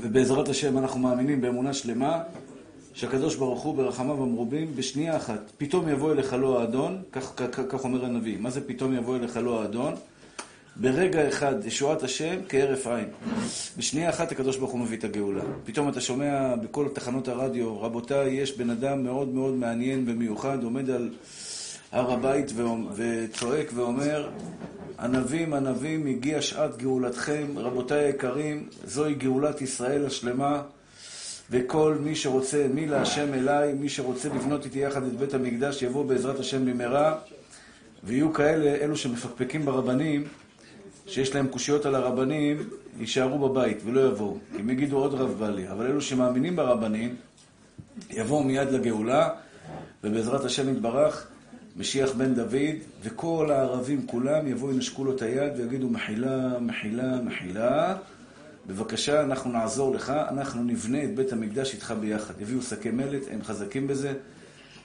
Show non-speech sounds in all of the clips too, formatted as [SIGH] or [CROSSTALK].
ובעזרת השם אנחנו מאמינים באמונה שלמה שהקדוש ברוך הוא ברחמיו המרובים בשנייה אחת, פתאום יבוא אליך לא האדון, כך, כך, כך אומר הנביא. מה זה פתאום יבוא אליך לא האדון? ברגע אחד, ישועת השם כהרף עין. בשנייה אחת הקדוש ברוך הוא מביא את הגאולה. פתאום אתה שומע בכל תחנות הרדיו, רבותיי, יש בן אדם מאוד מאוד מעניין ומיוחד, עומד על הר הבית וצועק ואומר, ענבים, ענבים, הגיעה שעת גאולתכם, רבותיי היקרים, זוהי גאולת ישראל השלמה, וכל מי שרוצה, מי להשם אליי, מי שרוצה לבנות איתי יחד את בית המקדש, יבוא בעזרת השם במהרה, ויהיו כאלה, אלו שמפקפקים ברבנים, שיש להם קושיות על הרבנים, יישארו בבית ולא יבואו. כי הם יגידו עוד רב בא לי. אבל אלו שמאמינים ברבנים, יבואו מיד לגאולה, ובעזרת השם יתברך, משיח בן דוד, וכל הערבים כולם יבואו, ינשקו לו את היד ויגידו מחילה, מחילה, מחילה. בבקשה, אנחנו נעזור לך, אנחנו נבנה את בית המקדש איתך ביחד. יביאו שקי מלט, הם חזקים בזה,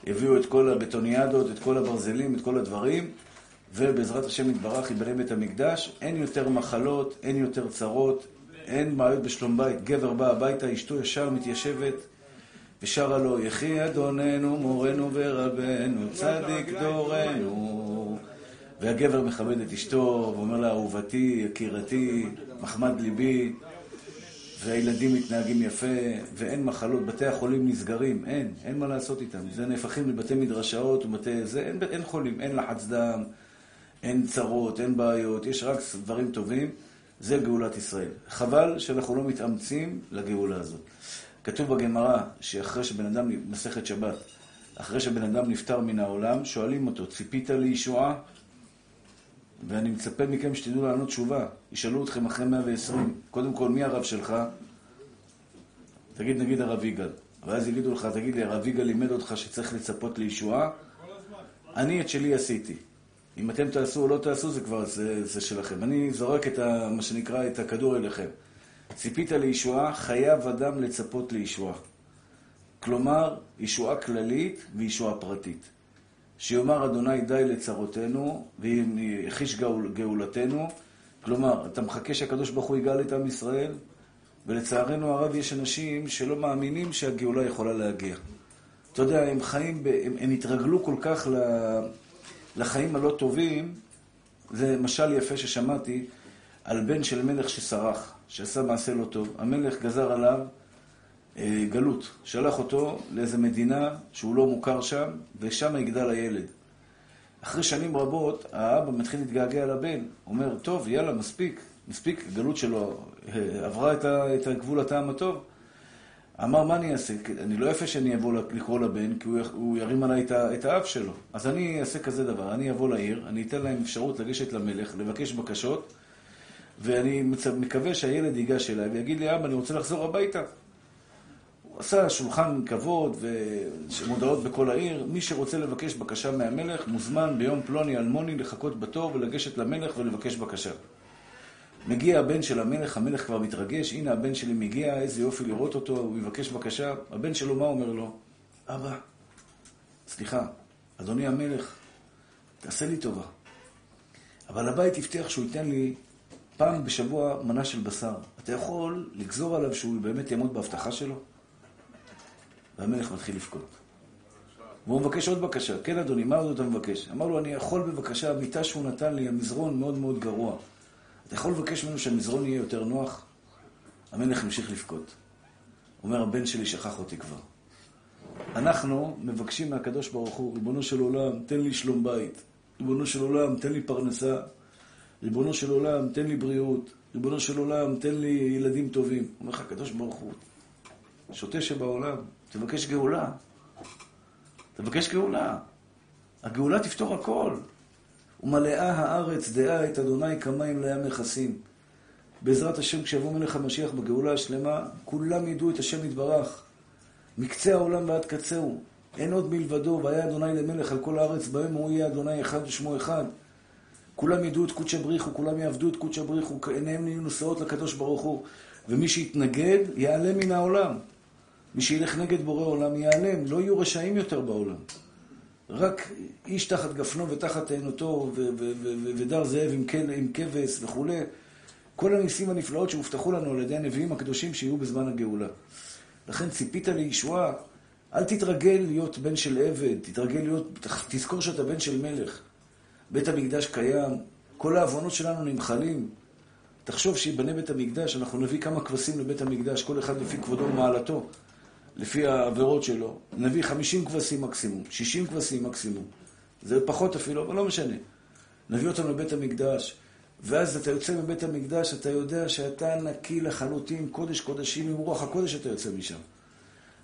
יביאו את כל הבטוניאדות, את כל הברזלים, את כל הדברים, ובעזרת השם יתברך ייבנה בית המקדש. אין יותר מחלות, אין יותר צרות, אין בעיות בשלום בית. גבר בא הביתה, אשתו ישר מתיישבת ושרה לו, יחי אדוננו, מורנו ורבנו, צדיק דורנו. והגבר מכבד את אשתו ואומר לה, אהובתי, יקירתי, מחמד ליבי, והילדים מתנהגים יפה, ואין מחלות, בתי החולים נסגרים, אין, אין מה לעשות איתם. זה נהפכים לבתי מדרשאות ובתי... זה, אין, אין חולים, אין לחץ דם, אין צרות, אין בעיות, יש רק דברים טובים. זה גאולת ישראל. חבל שאנחנו לא מתאמצים לגאולה הזאת. כתוב בגמרא שאחרי שבן אדם, מסכת שבת, אחרי שבן אדם נפטר מן העולם, שואלים אותו, ציפית לישועה? ואני מצפה מכם שתדעו לענות תשובה. ישאלו אתכם אחרי 120, קודם כל, מי הרב שלך? תגיד נגיד הרב יגאל. ואז יגידו לך, תגיד לי, הרב יגאל לימד אותך שצריך לצפות לישועה? אני את שלי עשיתי. אם אתם תעשו או לא תעשו, זה כבר, זה, זה שלכם. אני זורק את ה, מה שנקרא, את הכדור אליכם. ציפית לישועה, חייב אדם לצפות לישועה. כלומר, ישועה כללית וישועה פרטית. שיאמר אדוני די לצרותינו, ויחיש גאול, גאולתנו. כלומר, אתה מחכה שהקדוש ברוך הוא יגאל את עם ישראל, ולצערנו הרב יש אנשים שלא מאמינים שהגאולה יכולה להגיע. אתה יודע, הם חיים, ב, הם, הם התרגלו כל כך לחיים הלא טובים, זה משל יפה ששמעתי על בן של מלך שסרח, שעשה מעשה לא טוב. המלך גזר עליו אה, גלות, שלח אותו לאיזה מדינה שהוא לא מוכר שם, ושם יגדל הילד. אחרי שנים רבות, האבא מתחיל להתגעגע לבן, אומר, טוב, יאללה, מספיק, מספיק, גלות שלו אה, עברה את הגבול הטעם הטוב. אמר, מה אני אעשה? אני לא יפה שאני אבוא לקרוא לבן, כי הוא ירים עליי את האב שלו. אז אני אעשה כזה דבר, אני אבוא לעיר, אני אתן להם אפשרות לגשת למלך, לבקש בקשות, ואני מקווה שהילד ייגש אליי ויגיד לי, אבא, אני רוצה לחזור הביתה. הוא עשה שולחן כבוד ומודעות בכל העיר. מי שרוצה לבקש בקשה מהמלך, מוזמן ביום פלוני אלמוני לחכות בתור ולגשת למלך ולבקש בקשה. מגיע הבן של המלך, המלך כבר מתרגש, הנה הבן שלי מגיע, איזה יופי לראות אותו, הוא יבקש בקשה. הבן שלו, מה אומר לו? אבא, סליחה, אדוני המלך, תעשה לי טובה. אבל הבית הבטיח שהוא ייתן לי פעם בשבוע מנה של בשר. אתה יכול לגזור עליו שהוא באמת יעמוד בהבטחה שלו? והמלך מתחיל לבכות. והוא מבקש עוד בקשה. כן, אדוני, מה עוד אתה מבקש? אמר לו, אני יכול בבקשה, המיטה שהוא נתן לי, המזרון מאוד מאוד גרוע. אתה יכול לבקש ממנו שהמזרון יהיה יותר נוח? המלך המשיך לבכות. אומר, הבן שלי שכח אותי כבר. אנחנו מבקשים מהקדוש ברוך הוא, ריבונו של עולם, תן לי שלום בית. ריבונו של עולם, תן לי פרנסה. ריבונו של עולם, תן לי בריאות. ריבונו של עולם, תן לי ילדים טובים. אומר לך, הקדוש ברוך הוא, שוטה שבעולם, תבקש גאולה. תבקש גאולה. הגאולה תפתור הכל. ומלאה הארץ דעה את אדוני כמים לים מכסים. בעזרת השם, כשיבוא מלך המשיח בגאולה השלמה, כולם ידעו את השם יתברך. מקצה העולם ועד קצהו. אין עוד מלבדו, והיה אדוני למלך על כל הארץ, בהם הוא יהיה אדוני אחד ושמו אחד. כולם ידעו את קודשא בריחו, כולם יעבדו את קודשא בריחו, עיניהם יהיו נושאות לקדוש ברוך הוא. ומי שיתנגד, ייעלם מן העולם. מי שילך נגד בורא עולם ייעלם, לא יהיו רשעים יותר בעולם. רק איש תחת גפנו ותחת תאנותו, ודר זאב עם, עם כבש וכולי, כל הניסים הנפלאות שהובטחו לנו על ידי הנביאים הקדושים שיהיו בזמן הגאולה. לכן ציפית לישועה, אל תתרגל להיות בן של עבד, תתרגל להיות, תזכור שאתה בן של מלך. בית המקדש קיים, כל העוונות שלנו נמחלים. תחשוב שיבנה בית המקדש, אנחנו נביא כמה כבשים לבית המקדש, כל אחד לפי כבודו ומעלתו, לפי העבירות שלו. נביא 50 כבשים מקסימום, 60 כבשים מקסימום. זה פחות אפילו, אבל לא משנה. נביא אותם לבית המקדש, ואז אתה יוצא מבית המקדש, אתה יודע שאתה נקי לחלוטין, קודש קודשים, עם רוח הקודש אתה יוצא משם.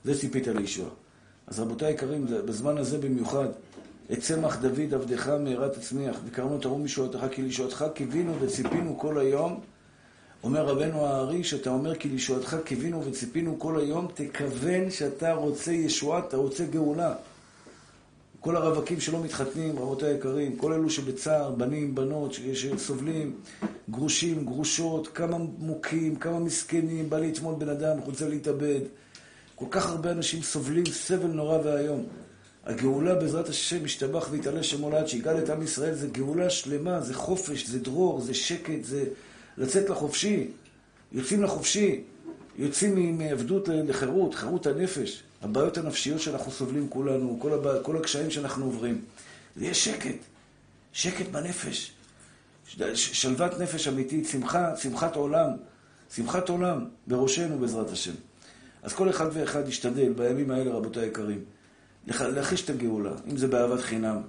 זה ציפית לישוע. אז רבותיי היקרים, בזמן הזה במיוחד, את צמח דוד עבדך מהרה תצמיח, וקראנו תראו משועתך כי לישועתך קיווינו וציפינו כל היום. אומר רבנו הארי, שאתה אומר כי לישועתך קיווינו וציפינו כל היום, תכוון שאתה רוצה ישועה, אתה רוצה גאולה. כל הרווקים שלא מתחתנים, רבותיי היקרים, כל אלו שבצער, בנים, בנות, שסובלים, גרושים, גרושות, כמה מוכים, כמה מסכנים, בא להתמול בן אדם, רוצה להתאבד. כל כך הרבה אנשים סובלים סבל נורא ואיום. הגאולה בעזרת השם משתבח והתעלה שמו לעד, שיגאל את עם ישראל, זה גאולה שלמה, זה חופש, זה דרור, זה שקט, זה לצאת לחופשי. יוצאים לחופשי, יוצאים מעבדות לחירות, חירות הנפש. הבעיות הנפשיות שאנחנו סובלים כולנו, כל, הבע... כל הקשיים שאנחנו עוברים. יהיה שקט, שקט בנפש. שלוות נפש אמיתית, שמחה, שמחת עולם, שמחת עולם בראשנו בעזרת השם. אז כל אחד ואחד ישתדל בימים האלה, רבותיי היקרים, להחיש את הגאולה, אם זה באהבת חינם,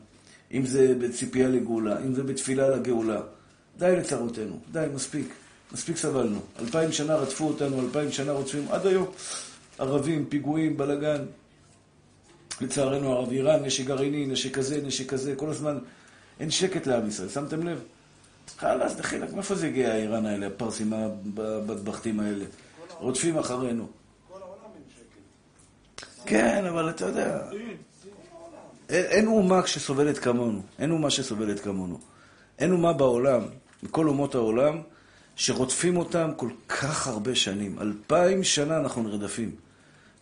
אם זה בציפייה לגאולה, אם זה בתפילה לגאולה. די לצרותינו, די, מספיק. מספיק סבלנו. אלפיים שנה רדפו אותנו, אלפיים שנה רודפים, עד היום. ערבים, פיגועים, בלאגן. לצערנו הרב, איראן, נשק גרעיני, נשק כזה, נשק כזה, כל הזמן אין שקט לעם ישראל, שמתם לב? חלאס, דחילק, מאיפה זה הגיע האיראן האלה, הפרסים הבטבחתים האלה? רודפים אחרינו. כן, אבל אתה יודע, אין אומה שסובלת כמונו, אין אומה שסובלת כמונו. אין אומה בעולם, מכל אומות העולם, שרודפים אותם כל כך הרבה שנים. אלפיים שנה אנחנו נרדפים.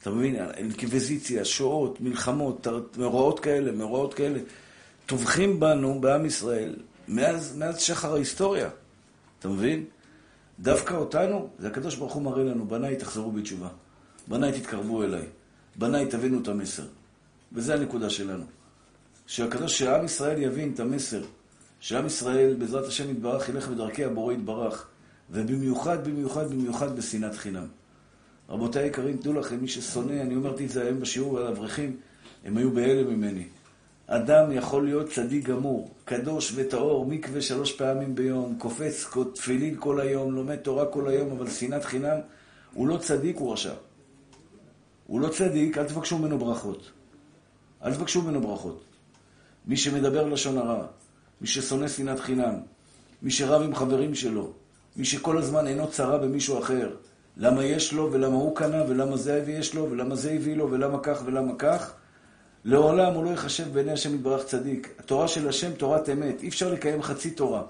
אתה מבין? אינקוויזיציה, שואות, מלחמות, מאורעות כאלה, מאורעות כאלה. טובחים בנו, בעם ישראל, מאז, מאז שחר ההיסטוריה. אתה מבין? דווקא אותנו, זה הקדוש ברוך הוא מראה לנו, בניי תחזרו בתשובה. בניי תתקרבו אליי. בניי תבינו את המסר. וזה הנקודה שלנו. שהקדוש, שעם ישראל יבין את המסר. שעם ישראל, בעזרת השם יתברך, ילך בדרכי הבורא יתברך. ובמיוחד, במיוחד, במיוחד בשנאת חינם. רבותיי היקרים, תדעו לכם, מי ששונא, אני אמרתי את זה היום בשיעור על אברכים, הם היו בהלם ממני. אדם יכול להיות צדיק גמור, קדוש וטהור, מקווה שלוש פעמים ביום, קופץ תפילין כל היום, לומד תורה כל היום, אבל שנאת חינם, הוא לא צדיק, הוא רשע. הוא לא צדיק, אל תבקשו ממנו ברכות. אל תבקשו ממנו ברכות. מי שמדבר לשון הרע, מי ששונא שנאת חינם, מי שרב עם חברים שלו, מי שכל הזמן אינו צרה במישהו אחר, למה יש לו ולמה הוא קנה ולמה זה הביא יש לו ולמה זה הביא לו ולמה כך ולמה כך, לעולם הוא לא ייחשב בעיני השם יתברך צדיק. התורה של השם תורת אמת, אי אפשר לקיים חצי תורה.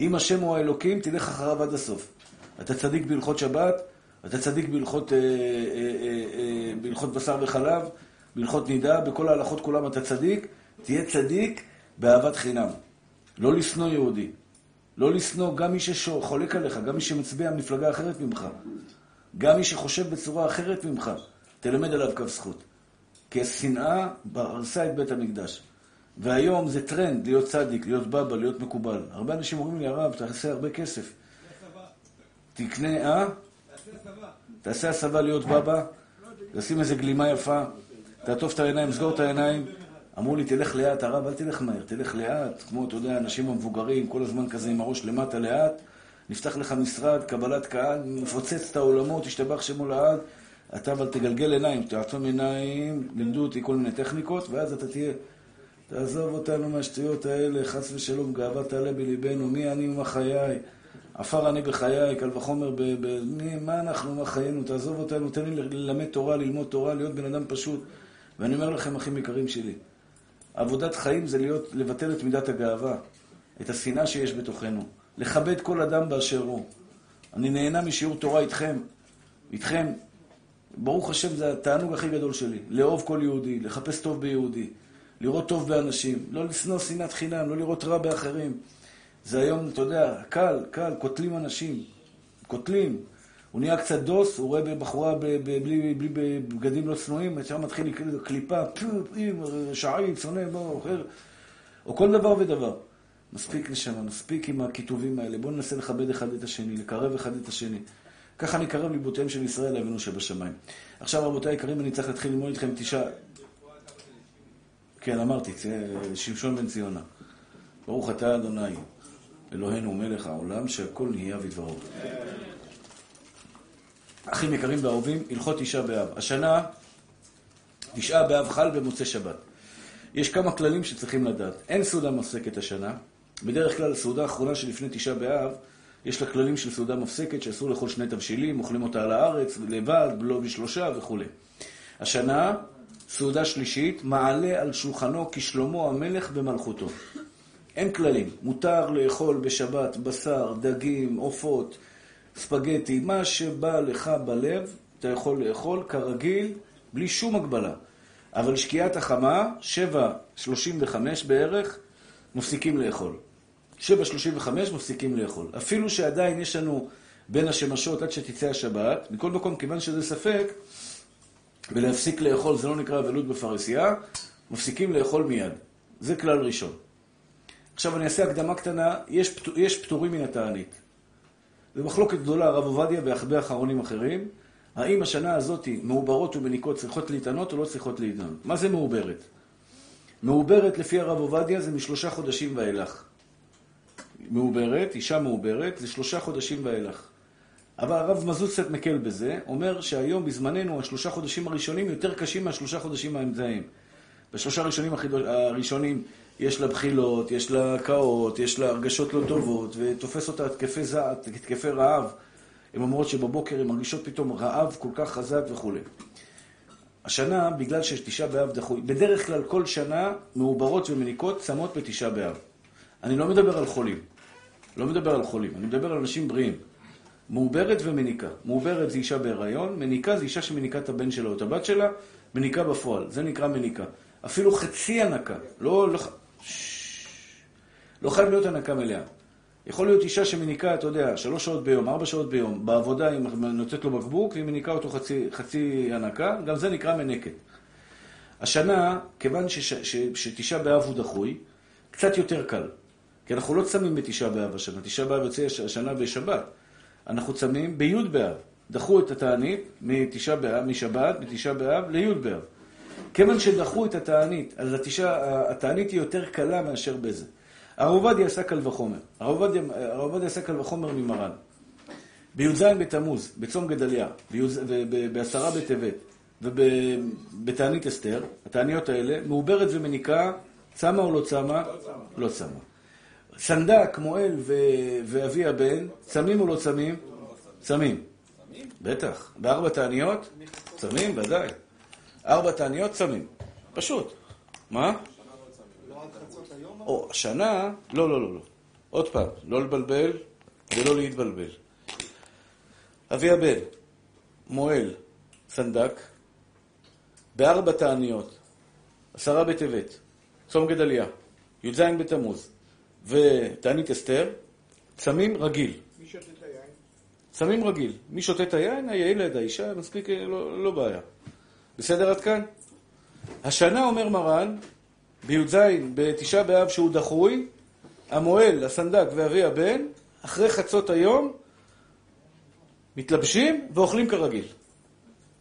אם השם הוא האלוקים, תלך אחריו עד הסוף. אתה צדיק בהלכות שבת, אתה צדיק בהלכות, אה, אה, אה, בהלכות בשר וחלב, בהלכות נידה, בכל ההלכות כולם אתה צדיק, תהיה צדיק באהבת חינם. לא לשנוא יהודי. לא לשנוא גם מי שחולק עליך, גם מי שמצביע מפלגה אחרת ממך, גם מי שחושב בצורה אחרת ממך, תלמד עליו קו זכות. כי השנאה הרסה את בית המקדש. והיום זה טרנד להיות צדיק, להיות בבא, להיות מקובל. הרבה אנשים אומרים לי, הרב, תעשה הרבה כסף. תקנה, אה? תעשה הסבה להיות בבא, תשים איזה גלימה יפה, תעטוף את העיניים, סגור את העיניים. אמרו לי, תלך לאט, הרב, אל תלך מהר, תלך לאט, כמו, אתה יודע, האנשים המבוגרים, כל הזמן כזה עם הראש למטה לאט, נפתח לך משרד, קבלת קהל, מפוצץ את העולמות, תשתבח שמו לעד, אתה אבל תגלגל עיניים, תעצום עיניים, לימדו אותי כל מיני טכניקות, ואז אתה תהיה, תעזוב אותנו מהשטויות האלה, חס ושלום, גאווה תעלה בליבנו, מי אני ומה חיי, עפר אני בחיי, קל וחומר, ב, ב, מי, מה אנחנו, מה חיינו, תעזוב אותנו, תן לי ללמד תורה, ללמוד תורה, להיות בן אדם פשוט. ואני אומר לכם, אחים יקרים שלי, עבודת חיים זה להיות, לבטל את מידת הגאווה, את השנאה שיש בתוכנו, לכבד כל אדם באשר הוא. אני נהנה משיעור תורה איתכם, איתכם. ברוך השם, זה התענוג הכי גדול שלי. לאהוב כל יהודי, לחפש טוב ביהודי, לראות טוב באנשים, לא לשנוא שנאת חינם, לא לראות רע באחרים. זה היום, אתה יודע, קל, קל, קוטלים אנשים. קוטלים. הוא נהיה קצת דוס, הוא רואה בחורה בלי בגדים לא צנועים, שם מתחיל קליפה, שעי, צונא, בוא, אחר. או כל דבר ודבר. מספיק נשמה, מספיק עם הכיתובים האלה. בואו ננסה לכבד אחד את השני, לקרב אחד את השני. ככה נקרב ליבותיהם של ישראל לאבינו שבשמיים. עכשיו, רבותיי היקרים, אני צריך להתחיל ללמוד איתכם תשעה... כן, אמרתי, שמשון בן ציונה. ברוך אתה אדוני, אלוהינו מלך העולם, שהכל נהיה בדברו. אחים יקרים ואהובים, הלכות תשעה באב. השנה, תשעה באב חל במוצאי שבת. יש כמה כללים שצריכים לדעת. אין סעודה מפסקת השנה. בדרך כלל, הסעודה האחרונה שלפני תשעה באב, יש לה כללים של סעודה מפסקת, שאסור לאכול שני תבשילים, אוכלים אותה על הארץ, לבד, לא בשלושה וכו'. השנה, סעודה שלישית, מעלה על שולחנו כשלמה המלך במלכותו. אין כללים. מותר לאכול בשבת בשר, דגים, עופות, ספגטי, מה שבא לך בלב, אתה יכול לאכול כרגיל, בלי שום הגבלה. אבל שקיעת החמה, 7.35 בערך, מפסיקים לאכול. 7.35 מפסיקים לאכול. אפילו שעדיין יש לנו בין השמשות עד שתצא השבת, מכל מקום, כיוון שזה ספק, ולהפסיק לאכול זה לא נקרא אבלות בפרהסיה, מפסיקים לאכול מיד. זה כלל ראשון. עכשיו אני אעשה הקדמה קטנה, יש, פט... יש פטורים מן התענית. זו מחלוקת גדולה, הרב עובדיה והרבה אחרונים אחרים, האם השנה הזאת מעוברות ומניקות צריכות להתענות או לא צריכות להתענות. מה זה מעוברת? מעוברת לפי הרב עובדיה זה משלושה חודשים ואילך. מעוברת, אישה מעוברת, זה שלושה חודשים ואילך. אבל הרב מזוז קצת מקל בזה, אומר שהיום בזמננו השלושה חודשים הראשונים יותר קשים מהשלושה חודשים האמצעיים. בשלושה הראשונים הראשונים יש לה בחילות, יש לה הקאות, יש לה הרגשות לא טובות, ותופס אותה התקפי זעת, התקפי רעב. הן אומרות שבבוקר הן מרגישות פתאום רעב כל כך חזק וכולי. השנה, בגלל שיש תשעה באב דחוי, בדרך כלל כל שנה מעוברות ומניקות צמות בתשעה באב. אני לא מדבר על חולים. לא מדבר על חולים, אני מדבר על אנשים בריאים. מעוברת ומניקה. מעוברת זה אישה בהיריון, מניקה זה אישה שמניקה את הבן שלה או את הבת שלה, מניקה בפועל. זה נקרא מניקה. אפילו חצי הנקה. לא, לא, חייב להיות הנקה מלאה. יכול להיות אישה שמניקה, אתה יודע, שלוש שעות ביום, ארבע שעות ביום, בעבודה היא נותנת לו בקבוק והיא מניקה אותו חצי, חצי הנקה, גם זה נקרא מנקת. השנה, כיוון שתשעה באב הוא דחוי, קצת יותר קל. כי אנחנו לא צמים בתשעה באב השנה, תשעה באב יוצא השנה בשבת. אנחנו צמים בי' באב. דחו את התענית מתשעה באב, משבת, מתשעה באב לי' באב. כיוון שדחו את התענית, אז התענית היא יותר קלה מאשר בזה. הרב עובדיה עשה קל וחומר. הרב עובדיה עשה קל וחומר ממרן. בי"ז בתמוז, בצום גדליה, בעשרה בטבת ובתענית אסתר, התעניות האלה, מעוברת ומניקה, צמה או לא צמה? לא צמה. סנדק, מועל ואבי הבן, צמים או לא צמים? צמים. בטח. בארבע תעניות? צמים, ודאי. ארבע תעניות צמים. פשוט. מה? או, השנה, לא, לא, לא, לא. עוד פעם, לא לבלבל ולא להתבלבל. אבי הבן, מועל, סנדק, בארבע תעניות, עשרה בטבת, צום גדליה, י"ז בתמוז ותענית אסתר, צמים רגיל. מי שותה את היין? צמים רגיל. מי שותה את היין? הילד, האישה, מספיק, לא, לא בעיה. בסדר עד כאן? השנה, אומר מרן, בי"ז, בתשעה באב שהוא דחוי, המוהל, הסנדק ואבי הבן, אחרי חצות היום, מתלבשים ואוכלים כרגיל.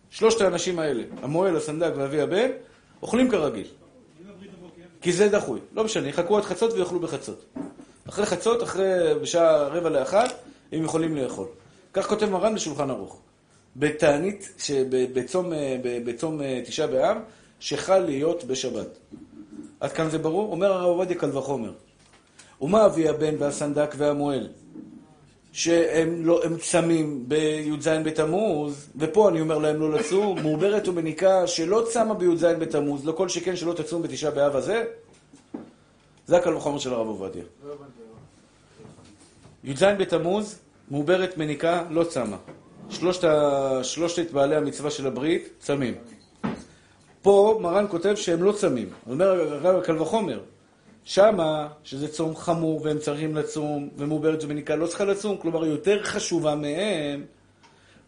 שלושת האנשים האלה, המוהל, הסנדק ואבי הבן, אוכלים כרגיל. כי זה דחוי. לא משנה, יחכו עד חצות ויאכלו בחצות. אחרי חצות, אחרי בשעה רבע לאחת, הם יכולים לאכול. כך כותב מרן בשולחן ערוך. בתענית, בצום, בצום תשעה באב, שחל להיות בשבת. עד כאן זה ברור? אומר הרב עובדיה קל וחומר. ומה אבי הבן והסנדק והמועל? שהם לא, הם צמים בי"ז בתמוז, ופה אני אומר להם לא לצום, מעוברת ומניקה שלא צמה בי"ז בתמוז, לא כל שכן שלא תצום בתשעה באב הזה, זה הקל וחומר של הרב עובדיה. י"ז בתמוז, מעוברת מניקה, לא צמה. שלושת, שלושת בעלי המצווה של הברית, צמים. פה מרן כותב שהם לא צמים. אומר הרב קל וחומר, שמה, שזה צום חמור והם צריכים לצום, ומעוברת ומניקה לא צריכה לצום, כלומר יותר חשובה מהם.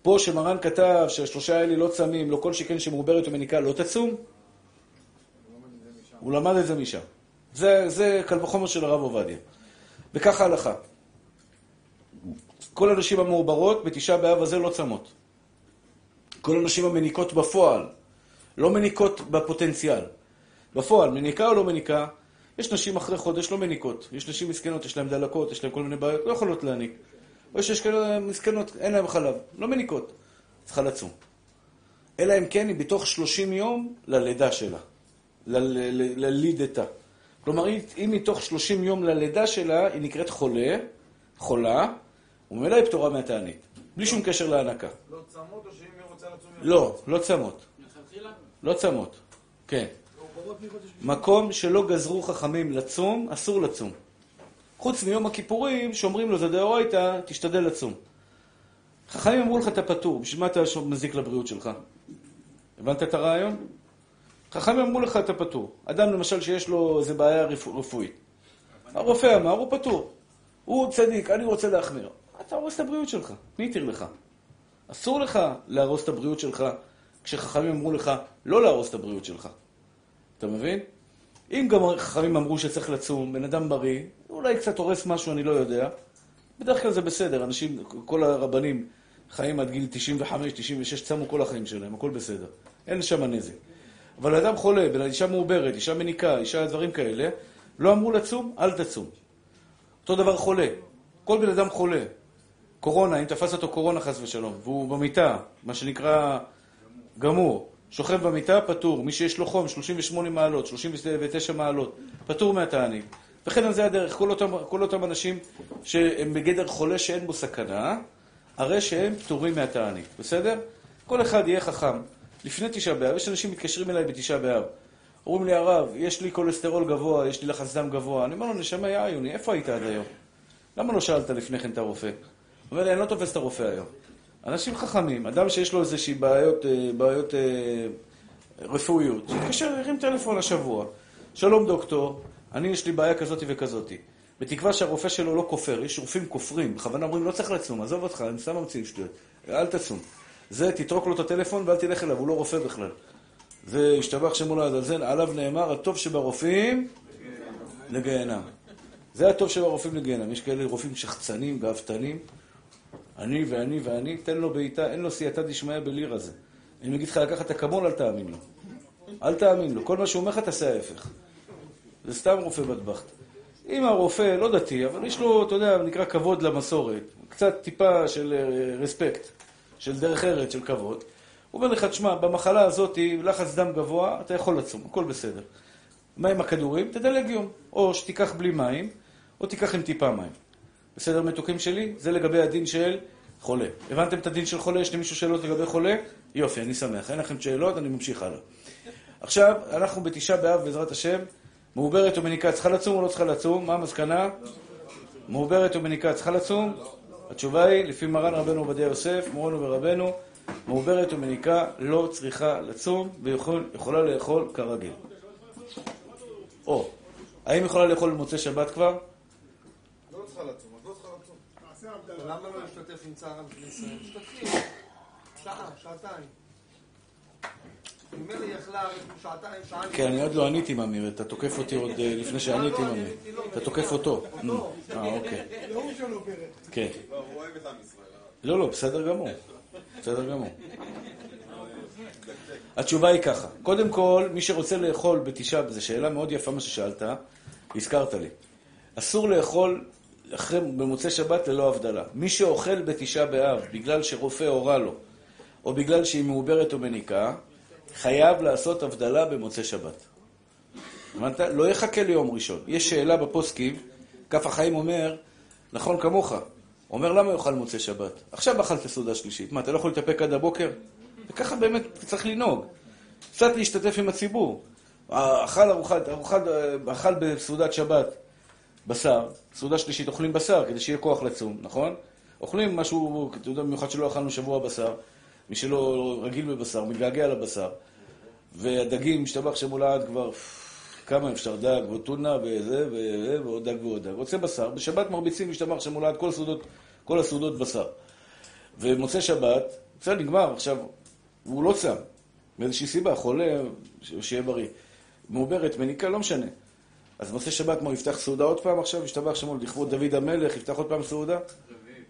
פה שמרן כתב שהשלושה האלה לא צמים, לא כל שכן שמעוברת ומניקה לא תצום, הוא למד את זה משם. זה, זה קל וחומר של הרב עובדיה. וככה הלכה. כל הנשים המעוברות בתשעה באב הזה לא צמות. כל הנשים המניקות בפועל, לא מניקות בפוטנציאל. בפועל, מניקה או לא מניקה, יש נשים אחרי חודש לא מניקות. יש נשים מסכנות, יש להן דלקות, יש להן כל מיני בעיות, לא יכולות להניק. או שיש כאלה מסכנות, אין להן חלב, לא מניקות. צריכה לצום. אלא אם כן היא בתוך 30 יום ללידה שלה, ללידתה. כלומר, אם מתוך 30 יום ללידה שלה היא נקראת חולה, חולה, וממילא היא פטורה מהתענית, בלי שום קשר להנקה. לא צמות או שאם היא רוצה לצום... לא, לא צמות. לא צמות, כן. מקום שלא גזרו חכמים לצום, אסור לצום. חוץ מיום הכיפורים, שאומרים לו, זה דאורייתא, תשתדל לצום. חכמים אמרו לך, אתה פטור, בשביל מה אתה מזיק לבריאות שלך? הבנת את הרעיון? חכמים אמרו לך, אתה פטור. אדם למשל שיש לו איזה בעיה רפואית. הרופא אמר, הוא פטור. הוא צדיק, אני רוצה להחמיר. אתה הורס את הבריאות שלך, מי התיר לך? אסור לך להרוס את הבריאות שלך כשחכמים אמרו לך לא להרוס את הבריאות שלך. אתה מבין? אם גם חכמים אמרו שצריך לצום, בן אדם בריא, אולי קצת הורס משהו, אני לא יודע. בדרך כלל זה בסדר, אנשים, כל הרבנים חיים עד גיל 95, 96, צמו כל החיים שלהם, הכל בסדר. אין שם נזק. אבל אדם חולה, בין אישה מעוברת, אישה מניקה, אישה דברים כאלה, לא אמרו לצום, אל תצום. אותו דבר חולה. כל בן אדם חולה. קורונה, אם תפס אותו קורונה חס ושלום, והוא במיטה, מה שנקרא גמור, שוכב במיטה, פטור. מי שיש לו חום, 38 מעלות, 39 מעלות, פטור מהתענית. וכן על זה הדרך. כל אותם, כל אותם אנשים שהם בגדר חולה שאין בו סכנה, הרי שהם פטורים מהתענית. בסדר? כל אחד יהיה חכם. לפני תשעה באב, יש אנשים מתקשרים אליי בתשעה באב. אומרים לי, הרב, יש לי כולסטרול גבוה, יש לי לחץ דם גבוה. אני אומר לו, נשמה יעיוני, איפה היית עד היום? למה לא שאלת לפני כן את הרופא? אומר לי, אני לא תופס את הרופא היום. אנשים חכמים, אדם שיש לו איזושהי בעיות, אה, בעיות אה, רפואיות, שיתקשר, ירים טלפון השבוע. שלום דוקטור, אני יש לי בעיה כזאתי וכזאתי. בתקווה שהרופא שלו לא כופר, יש רופאים כופרים, בכוונה אומרים, לא צריך לצום, עזוב אותך, אני סתם ממציא שטויות, אל תצום. זה, תתרוק לו את הטלפון ואל תלך אליו, הוא לא רופא בכלל. זה, השתבח שמו לעזאזל, עליו נאמר, הטוב שברופאים לגיהנם. זה הטוב שברופאים לגיהנם. יש כאלה רופאים שחצנים, גאוותנים. אני ואני ואני, תן לו בעיטה, אין לו סייעתא דשמיא בליר הזה. אני אגיד לך לקחת אקמול, אל תאמין לו. אל תאמין לו. כל מה שהוא אומר לך, תעשה ההפך. זה סתם רופא בטבחט. אם הרופא לא דתי, אבל יש לו, אתה יודע, נקרא כבוד למסורת, קצת טיפה של רספקט, אה, של דרך ארץ, של כבוד, הוא אומר לך, תשמע, במחלה הזאת, לחץ דם גבוה, אתה יכול לצום, הכל בסדר. מה עם הכדורים? תדלג יום. או שתיקח בלי מים, או תיקח עם טיפה מים. בסדר, מתוקים שלי? זה לגבי הדין של חולה. הבנתם את הדין של חולה? יש למישהו שאלות לגבי חולה? יופי, אני שמח. אין לכם שאלות, אני ממשיך הלאה. עכשיו, אנחנו בתשעה באב, בעזרת השם, מעוברת ומניקה צריכה לצום או לא צריכה לצום? מה המסקנה? מעוברת ומניקה צריכה לצום? התשובה היא, לפי מרן רבנו עובדיה יוסף, מורנו ורבנו, מעוברת ומניקה לא צריכה לצום ויכולה לאכול כרגיל. או, האם יכולה לאכול במוצאי שבת כבר? לא צריכה לצום, למה לא להשתתף עם צער עם ישראל? משתתפים. שעה, שעתיים. כן, אני עוד לא עניתי, ממיר, אתה תוקף אותי עוד אה, לפני שעניתי, ממיר. אתה תוקף אותו. אה, אוקיי. כן. לא, לא, בסדר גמור. בסדר גמור. התשובה היא ככה, קודם כל, מי שרוצה לאכול בתשעה, זו שאלה מאוד יפה מה ששאלת, הזכרת לי. אסור לאכול אחרי, במוצאי שבת ללא הבדלה. מי שאוכל בתשעה באב בגלל שרופא הורה לו, או בגלל שהיא מעוברת או מניקה, חייב לעשות הבדלה במוצאי שבת. הבנת? לא יחכה ליום ראשון. יש שאלה בפוסקים, כף החיים אומר, נכון כמוך, אומר למה יאכל מוצאי שבת? עכשיו אכלת סעודה שלישית. מה, אתה לא יכול להתאפק עד הבוקר? וככה באמת צריך לנהוג. קצת להשתתף עם הציבור. אכל ארוחת, ארוחת, אכל בסעודת שבת בשר, סעודה שלישית אוכלים בשר כדי שיהיה כוח לצום, נכון? אוכלים משהו, אתה יודע, במיוחד שלא אכלנו שבוע בשר. מי שלא רגיל בבשר, מתגעגע לבשר. והדגים, משתבח שמולד כבר כמה אפשר דג וטונה וזה, ועוד דג ועוד דג. רוצה בשר, בשבת מרביצים, משתמר שם מולד כל הסעודות, כל הסעודות בשר. ומוצא שבת, בסדר, נגמר, עכשיו, הוא לא צם, מאיזושהי סיבה, חולה, שיהיה בריא. מעוברת, מניקה, לא משנה. אז מוצא שבת, מה, יפתח סעודה עוד פעם עכשיו? ישתבח שמו לכבוד דוד המלך, יפתח עוד פעם סעודה?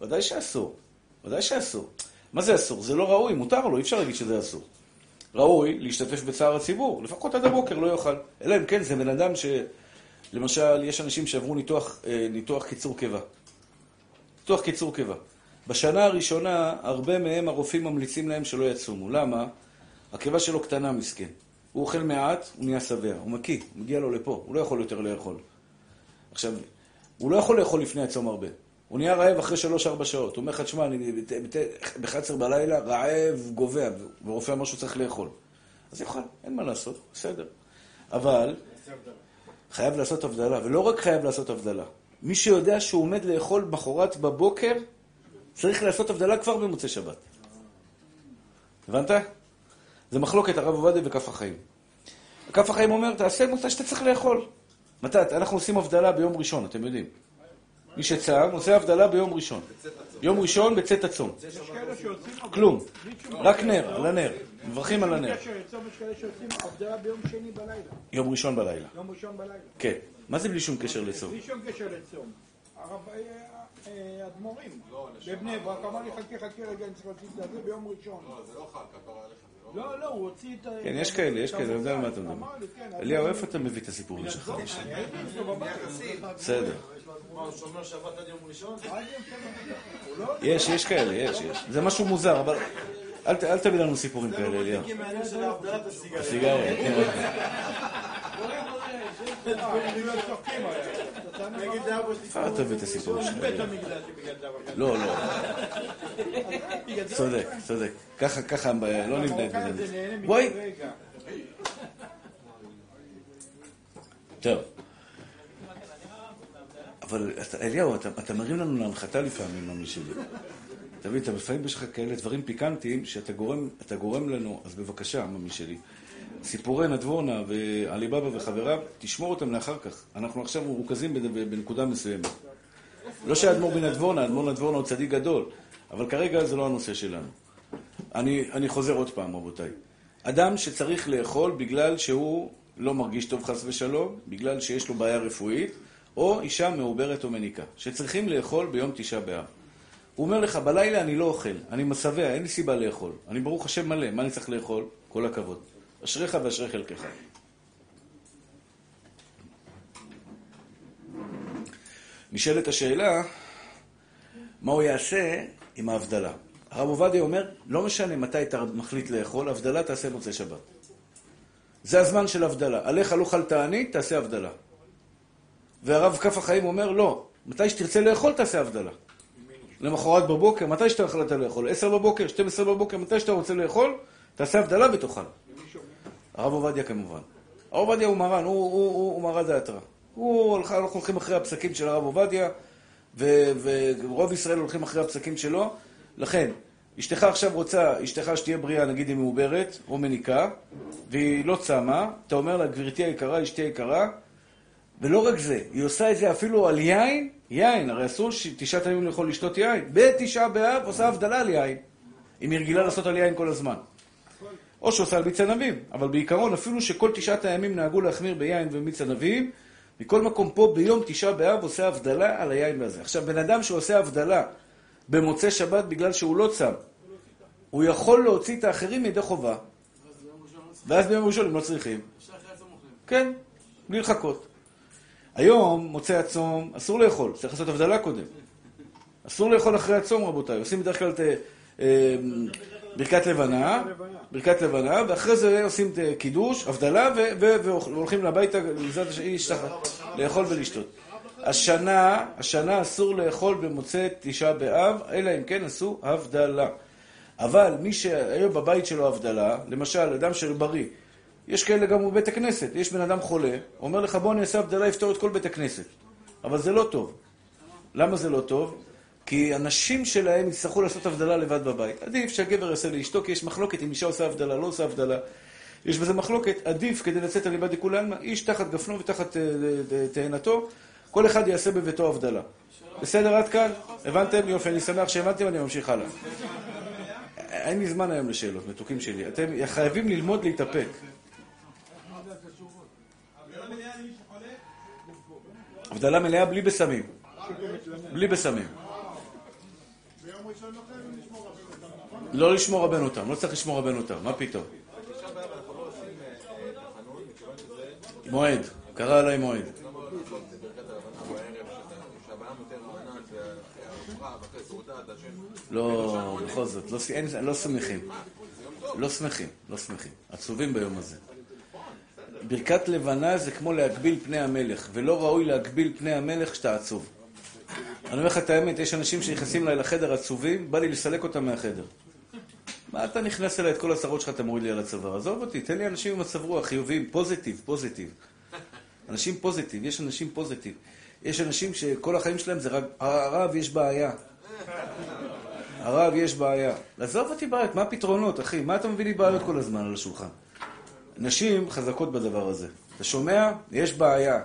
ודאי שאסור. ודאי שאסור. מה זה אסור? זה לא ראוי, מותר לו, אי אפשר להגיד שזה אסור. ראוי להשתתף בצער הציבור, לפחות עד הבוקר לא יאכל. אלא אם כן, זה בן אדם ש... למשל, יש אנשים שעברו ניתוח, אה, ניתוח קיצור קיבה. ניתוח קיצור קיבה. בשנה הראשונה, הרבה מהם הרופאים ממליצים להם שלא יצומו. למה? הקיבה שלו קטנה, מסכן. הוא אוכל מעט, הוא נהיה שבע. הוא מקיא, מגיע לו לפה, הוא לא יכול יותר לאכול. עכשיו, הוא לא יכול לאכול לפני הצום הרבה. הוא נהיה רעב אחרי שלוש-ארבע שעות. הוא אומר לך, תשמע, אני ב-11 בלילה רעב, גובע, ורופא אמר שהוא צריך לאכול. אז יאכל, אין מה לעשות, בסדר. אבל חייב לעשות הבדלה, ולא רק חייב לעשות הבדלה. מי שיודע שהוא עומד לאכול בחורת בבוקר, צריך לעשות הבדלה כבר במוצאי שבת. הבנת? זה מחלוקת הרב עובדיה וכף החיים. כף החיים אומר, תעשה מתי שאתה צריך לאכול. מתי? אנחנו עושים הבדלה ביום ראשון, אתם יודעים. מי שצם עושה הבדלה ביום ראשון. יום ראשון בצאת הצום. כלום. רק נר, על הנר. מברכים על הנר. יום ראשון בלילה. יום ראשון בלילה. כן. מה זה בלי שום קשר לצום? בלי שום קשר לצום. הרב אדמו"רים בבני ברק אמר לי חכה חכה רגע אני צריך להוציא את זה ביום ראשון. לא, זה לא חל, כפרה עליך. לא, לא, הוא הוציא את ה... כן, יש כאלה, יש כאלה, אני יודע על מה אתה מדבר. כן, אליהו, איפה אתה מביא את הסיפורים שלך? הייתי אצלו בבית. בסדר. מה, הוא שומר שבת עד יום ראשון? עד יום שבת. הוא לא... יש, יש כאלה, יש, יש. זה משהו מוזר, אבל אל ת- אל תביא לנו סיפורים כאלה, אליהו. של הבדלת הסיגריה. סיגריה, כן. [LAUGHS] לא אל תביא את הסיפורים שלך. לא, לא. צודק, צודק. ככה, ככה, לא נבנה את המרוקאי זה. הזה נהנה מכל בואי. טוב. אבל אליהו, אתה, מרים לנו להנחתה לפעמים, ממי שלי. אתה מבין, אתה לפעמים יש כאלה דברים פיקנטיים שאתה גורם, אתה גורם לנו, אז בבקשה, ממי שלי. סיפורי נדבורנה ועליבאבא וחבריו, תשמור אותם לאחר כך. אנחנו עכשיו מרוכזים בנ- בנקודה מסוימת. לא שהאדמו"ר בנדבורנה, האדמו"ר נדבורנה הוא צדיק גדול, אבל כרגע זה לא הנושא שלנו. אני, אני חוזר עוד פעם, רבותיי. אדם שצריך לאכול בגלל שהוא לא מרגיש טוב חס ושלום, בגלל שיש לו בעיה רפואית, או אישה מעוברת או מניקה, שצריכים לאכול ביום תשעה באב. הוא אומר לך, בלילה אני לא אוכל, אני משבע, אין לי סיבה לאכול. אני ברוך השם מלא, מה אני צריך לאכול? כל הכבוד. אשריך ואשרי חלקך. נשאלת השאלה, מה הוא יעשה עם ההבדלה? הרב עובדיה אומר, לא משנה מתי אתה מחליט לאכול, הבדלה תעשה מוצאי שבת. זה הזמן של הבדלה. עליך לא אכל תענית, תעשה הבדלה. והרב כף החיים אומר, לא, מתי שתרצה לאכול, תעשה הבדלה. למחרת בבוקר, מתי שאתה החלטת לאכול? 10 בבוקר, 12 בבוקר, מתי שאתה רוצה לאכול, תעשה הבדלה ותאכל. הרב עובדיה כמובן. הרב עובדיה הוא מרן, הוא, הוא, הוא, הוא מרן דעתרא. הוא, הולך- אנחנו הולכים אחרי הפסקים של הרב עובדיה, ו- ורוב ישראל הולכים אחרי הפסקים שלו. לכן, אשתך עכשיו רוצה, אשתך שתהיה בריאה, נגיד היא מעוברת, או מניקה, והיא לא צמה, אתה אומר לה, גברתי היקרה, אשתי היקרה, ולא רק זה, היא עושה את זה אפילו על יין, יין, הרי אסור שתשעת הימים לאכול לשתות יין. בתשעה באב עושה הבדלה על יין. אם היא רגילה לעשות על יין כל הזמן. או שעושה על מיץ ענבים, אבל בעיקרון, אפילו שכל תשעת הימים נהגו להחמיר ביין ומיץ ענבים, מכל מקום פה ביום תשעה באב עושה הבדלה על היין והזה. עכשיו, בן אדם שעושה הבדלה במוצאי שבת בגלל שהוא לא צם, הוא יכול להוציא את האחרים מידי חובה, ואז ביום ראשון הם לא צריכים. כן, בלי לחכות. היום, מוצאי הצום, אסור לאכול, צריך לעשות הבדלה קודם. אסור לאכול אחרי הצום, רבותיי. עושים בדרך כלל את אה, ברכת לבנה, ברכת לבנה, ואחרי זה עושים את קידוש, הבדלה, והולכים הביתה, בעזרת השם, לאכול ולשתות. השנה, השנה אסור לאכול במוצאי תשעה באב, אלא אם כן עשו הבדלה. אבל מי שהיום בבית שלו הבדלה, למשל, אדם של בריא, יש כאלה גם בבית הכנסת, יש בן אדם חולה, אומר לך בוא אני אעשה הבדלה, יפתור את כל בית הכנסת. אבל זה לא טוב. למה זה לא טוב? כי הנשים שלהם יצטרכו לעשות הבדלה לבד בבית. עדיף שהגבר יעשה לאשתו, כי יש מחלוקת אם אישה עושה הבדלה, לא עושה הבדלה. יש בזה מחלוקת, עדיף כדי לצאת על ליבד דכולי עלמא, איש תחת גפנו ותחת אה, תאנתו, כל אחד יעשה בביתו הבדלה. בסדר עד כאן? הבנתם? יופי, אני שמח שהבנתם, אני ממשיך הלאה. אין לי זמן היום לשאלות, מתוקים שלי. אתם חייבים ללמוד להתאפק. הבדלה מלאה בלי בסמים. בלי בסמים. לא לשמור רבנותם, לא צריך לשמור רבנותם, מה פתאום? מועד, קרא עליי מועד. לא, בכל זאת, לא, לא שמחים. לא שמחים, לא שמחים. עצובים ביום הזה. ברכת לבנה זה כמו להגביל פני המלך, ולא ראוי להגביל פני המלך כשאתה עצוב. אני אומר לך את האמת, יש אנשים שנכנסים אליי לחדר עצובים, בא לי לסלק אותם מהחדר. מה אתה נכנס אליי את כל הצרות שלך, אתה מוריד לי על הצוואר? עזוב אותי, תן לי אנשים עם מצב רוח חיוביים, פוזיטיב, פוזיטיב. אנשים פוזיטיב, יש אנשים פוזיטיב. יש אנשים שכל החיים שלהם זה רק, הרב, יש בעיה. הרב, יש בעיה. עזוב אותי בעיות, מה הפתרונות, אחי? מה אתה מביא לי בעיות כל הזמן על השולחן? נשים חזקות בדבר הזה. אתה שומע? יש בעיה.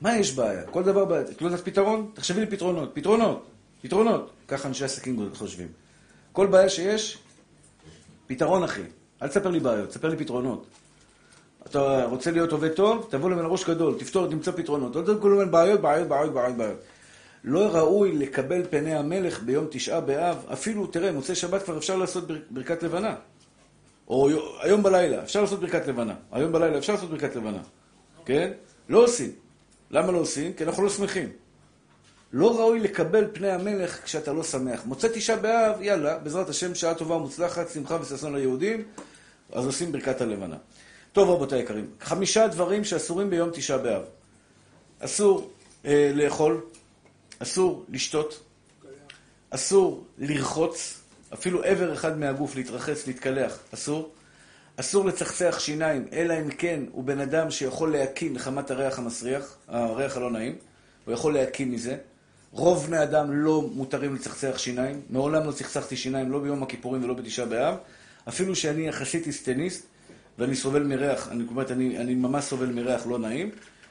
מה יש בעיה? כל דבר בעיה. את לא יודעת פתרון? תחשבי לי פתרונות. פתרונות. פתרונות. ככה אנשי עסקים חושבים. כל בעיה שיש, פתרון, אחי. אל תספר לי בעיות, תספר לי פתרונות. אתה רוצה להיות עובד טוב? תבוא למען ראש גדול, תפתור, תמצא פתרונות. לא תקראו למען בעיות, בעיות, בעיות, בעיות, בעיות. לא ראוי לקבל פני המלך ביום תשעה באב, אפילו, תראה, מוצאי שבת כבר אפשר לעשות ברכת לבנה. או היום בלילה, אפשר לעשות ברכת לבנה. היום בלילה אפשר לעשות ברכת לבנה. כן? לא עושים. למה לא עושים? כי אנחנו לא שמחים. לא ראוי לקבל פני המלך כשאתה לא שמח. מוצא תשעה באב, יאללה, בעזרת השם, שעה טובה ומוצלחת, שמחה וששון ליהודים, אז עושים ברכת הלבנה. טוב, רבותי היקרים, חמישה דברים שאסורים ביום תשעה באב. אסור אה, לאכול, אסור לשתות, אסור לרחוץ, אפילו איבר אחד מהגוף להתרחץ, להתקלח, אסור. אסור לצחצח שיניים, אלא אם כן הוא בן אדם שיכול להקיא מחמת הריח המסריח, הריח הלא נעים, הוא יכול להקיא מזה. רוב בני אדם לא מותרים לצחצח שיניים, מעולם לא צחצחתי שיניים, לא ביום הכיפורים ולא בתשעה באב, אפילו שאני יחסית היסטניסט, ואני סובל מריח, אני, אומרת, אני, אני ממש סובל מריח לא נעים,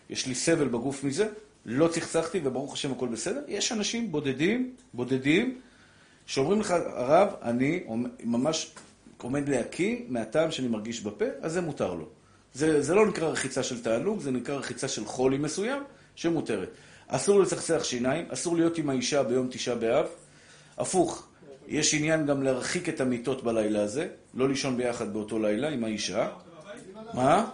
יש לי סבל בגוף מזה, לא צחצחתי וברוך השם הכל בסדר. יש אנשים בודדים, בודדים, שאומרים לך, הרב, אני ממש עומד להקיא מהטעם שאני מרגיש בפה, אז זה מותר לו. זה, זה לא נקרא רחיצה של תענוג, זה נקרא רחיצה של חולי מסוים, שמותרת. אסור לצחצח שיניים, אסור להיות עם האישה ביום תשעה באב. הפוך, יש עניין גם להרחיק את המיטות בלילה הזה, לא לישון ביחד באותו לילה עם האישה. מה?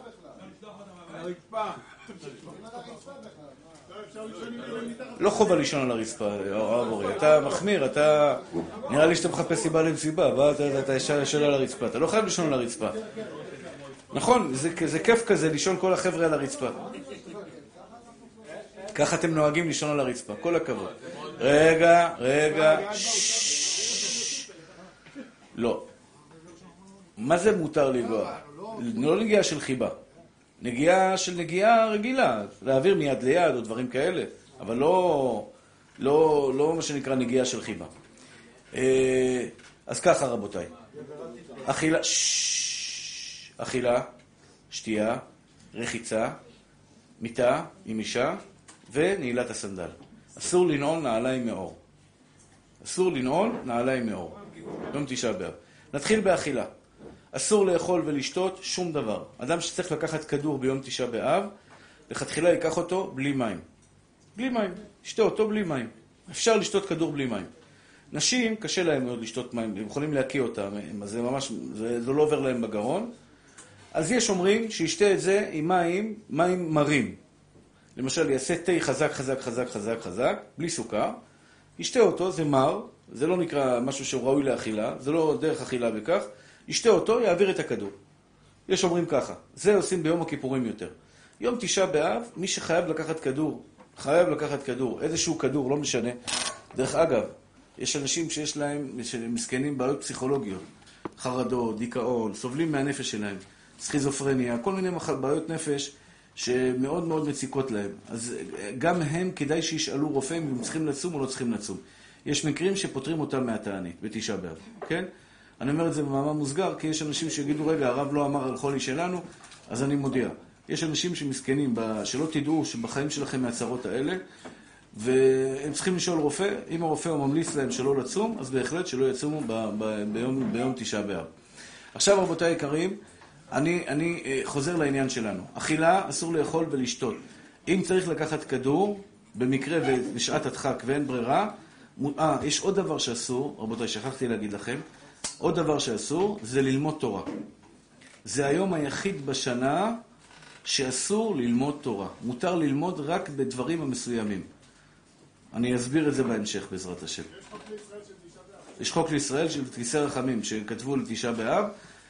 לא חובה לישון על הרצפה, הרב אורי. אתה מחמיר, אתה... נראה לי שאתה מחפש סיבה למסיבה, אתה ישן על הרצפה. אתה לא חייב לישון על הרצפה. נכון, זה כיף כזה לישון כל החבר'ה על הרצפה. ככה אתם נוהגים לישון על הרצפה, כל הכבוד. רגע, רגע, לא. מה זה מותר לנגוע? לא נגיעה של חיבה. נגיעה של נגיעה רגילה, להעביר מיד ליד או דברים כאלה, אבל לא, לא, לא מה שנקרא נגיעה של חיבה. אה, אז ככה רבותיי, אכילה, אכילה, שתייה, רחיצה, מיטה עם אישה ונעילת הסנדל. אסור לנעול נעליים מאור. אסור לנעול נעליים מאור. יום תשעה באב. נתחיל באכילה. אסור לאכול ולשתות שום דבר. אדם שצריך לקחת כדור ביום תשעה באב, לכתחילה ייקח אותו בלי מים. בלי מים. ישתה אותו בלי מים. אפשר לשתות כדור בלי מים. נשים, קשה להם מאוד לשתות מים, הם יכולים להקיא אותם, זה ממש, זה, זה לא עובר להם בגרון. אז יש אומרים שישתה את זה עם מים, מים מרים. למשל, יעשה תה חזק, חזק, חזק, חזק, חזק, בלי סוכר, ישתה אותו, זה מר, זה לא נקרא משהו שהוא ראוי לאכילה, זה לא דרך אכילה בכך, ישתה אותו, יעביר את הכדור. יש אומרים ככה, זה עושים ביום הכיפורים יותר. יום תשעה באב, מי שחייב לקחת כדור, חייב לקחת כדור, איזשהו כדור, לא משנה. דרך אגב, יש אנשים שיש להם, מסכנים בעיות פסיכולוגיות, חרדות, דיכאון, סובלים מהנפש שלהם, סכיזופרניה, כל מיני בעיות נפש שמאוד מאוד מציקות להם. אז גם הם, כדאי שישאלו רופא אם הם צריכים לצום או לא צריכים לצום. יש מקרים שפותרים אותם מהתענית, בתשעה באב, כן? אני אומר את זה במאמר מוסגר, כי יש אנשים שיגידו, רגע, הרב לא אמר על חולי שלנו, אז אני מודיע. יש אנשים שמסכנים, שלא תדעו שבחיים שלכם מהצרות האלה, והם צריכים לשאול רופא, אם הרופא הוא ממליץ להם שלא לצום, אז בהחלט שלא יצומו ב- ב- ביום, ביום תשעה באב. עכשיו, רבותיי היקרים, אני, אני אה, חוזר לעניין שלנו. אכילה, אסור לאכול ולשתות. אם צריך לקחת כדור, במקרה ובשעת הדחק ואין ברירה, אה, יש עוד דבר שאסור, רבותיי, שכחתי להגיד לכם, עוד דבר שאסור זה ללמוד תורה. זה היום היחיד בשנה שאסור ללמוד תורה. מותר ללמוד רק בדברים המסוימים. אני אסביר את זה בהמשך, בעזרת השם. יש חוק לישראל של כיסא רחמים, שכתבו לתשעה באב,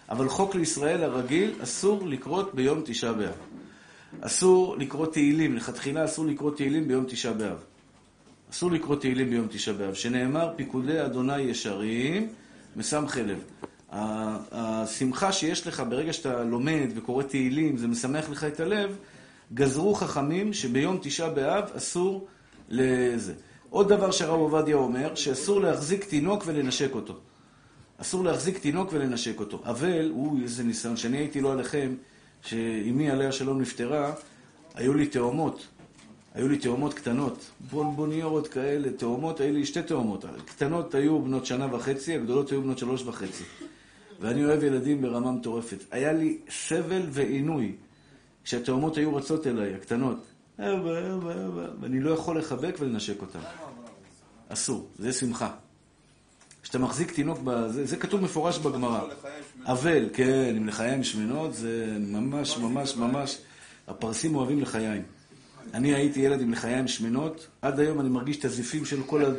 אבל חוק לישראל הרגיל אסור לקרות ביום תשעה באב. אסור לקרוא תהילים, לכתחילה אסור לקרוא תהילים ביום תשעה באב. אסור לקרוא תהילים ביום תשעה באב, שנאמר פיקודי אדוני ישרים, מסמכי לב. השמחה שיש לך ברגע שאתה לומד וקורא תהילים, זה משמח לך את הלב, גזרו חכמים שביום תשעה באב אסור לזה. עוד דבר שהרב עובדיה אומר, שאסור להחזיק תינוק ולנשק אותו. אסור להחזיק תינוק ולנשק אותו. אבל, הוא, איזה ניסיון, שאני הייתי לו עליכם, שאימי עליה שלום נפטרה, היו לי תאומות. היו לי תאומות קטנות, בונבוניות כאלה, תאומות, היו לי שתי תאומות. קטנות היו בנות שנה וחצי, הגדולות היו בנות שלוש וחצי. ואני אוהב ילדים ברמה מטורפת. היה לי סבל ועינוי כשהתאומות היו רצות אליי, הקטנות. ואני לא יכול לחבק ולנשק אותם. אסור, זה שמחה. כשאתה מחזיק תינוק, בזה, זה כתוב מפורש בגמרא. אבל, כן, עם לחיים שמנות, זה ממש, ממש, ממש, הפרסים אוהבים לחיים. אני הייתי ילד עם לחיים שמנות, עד היום אני מרגיש את הזיפים של כל ה...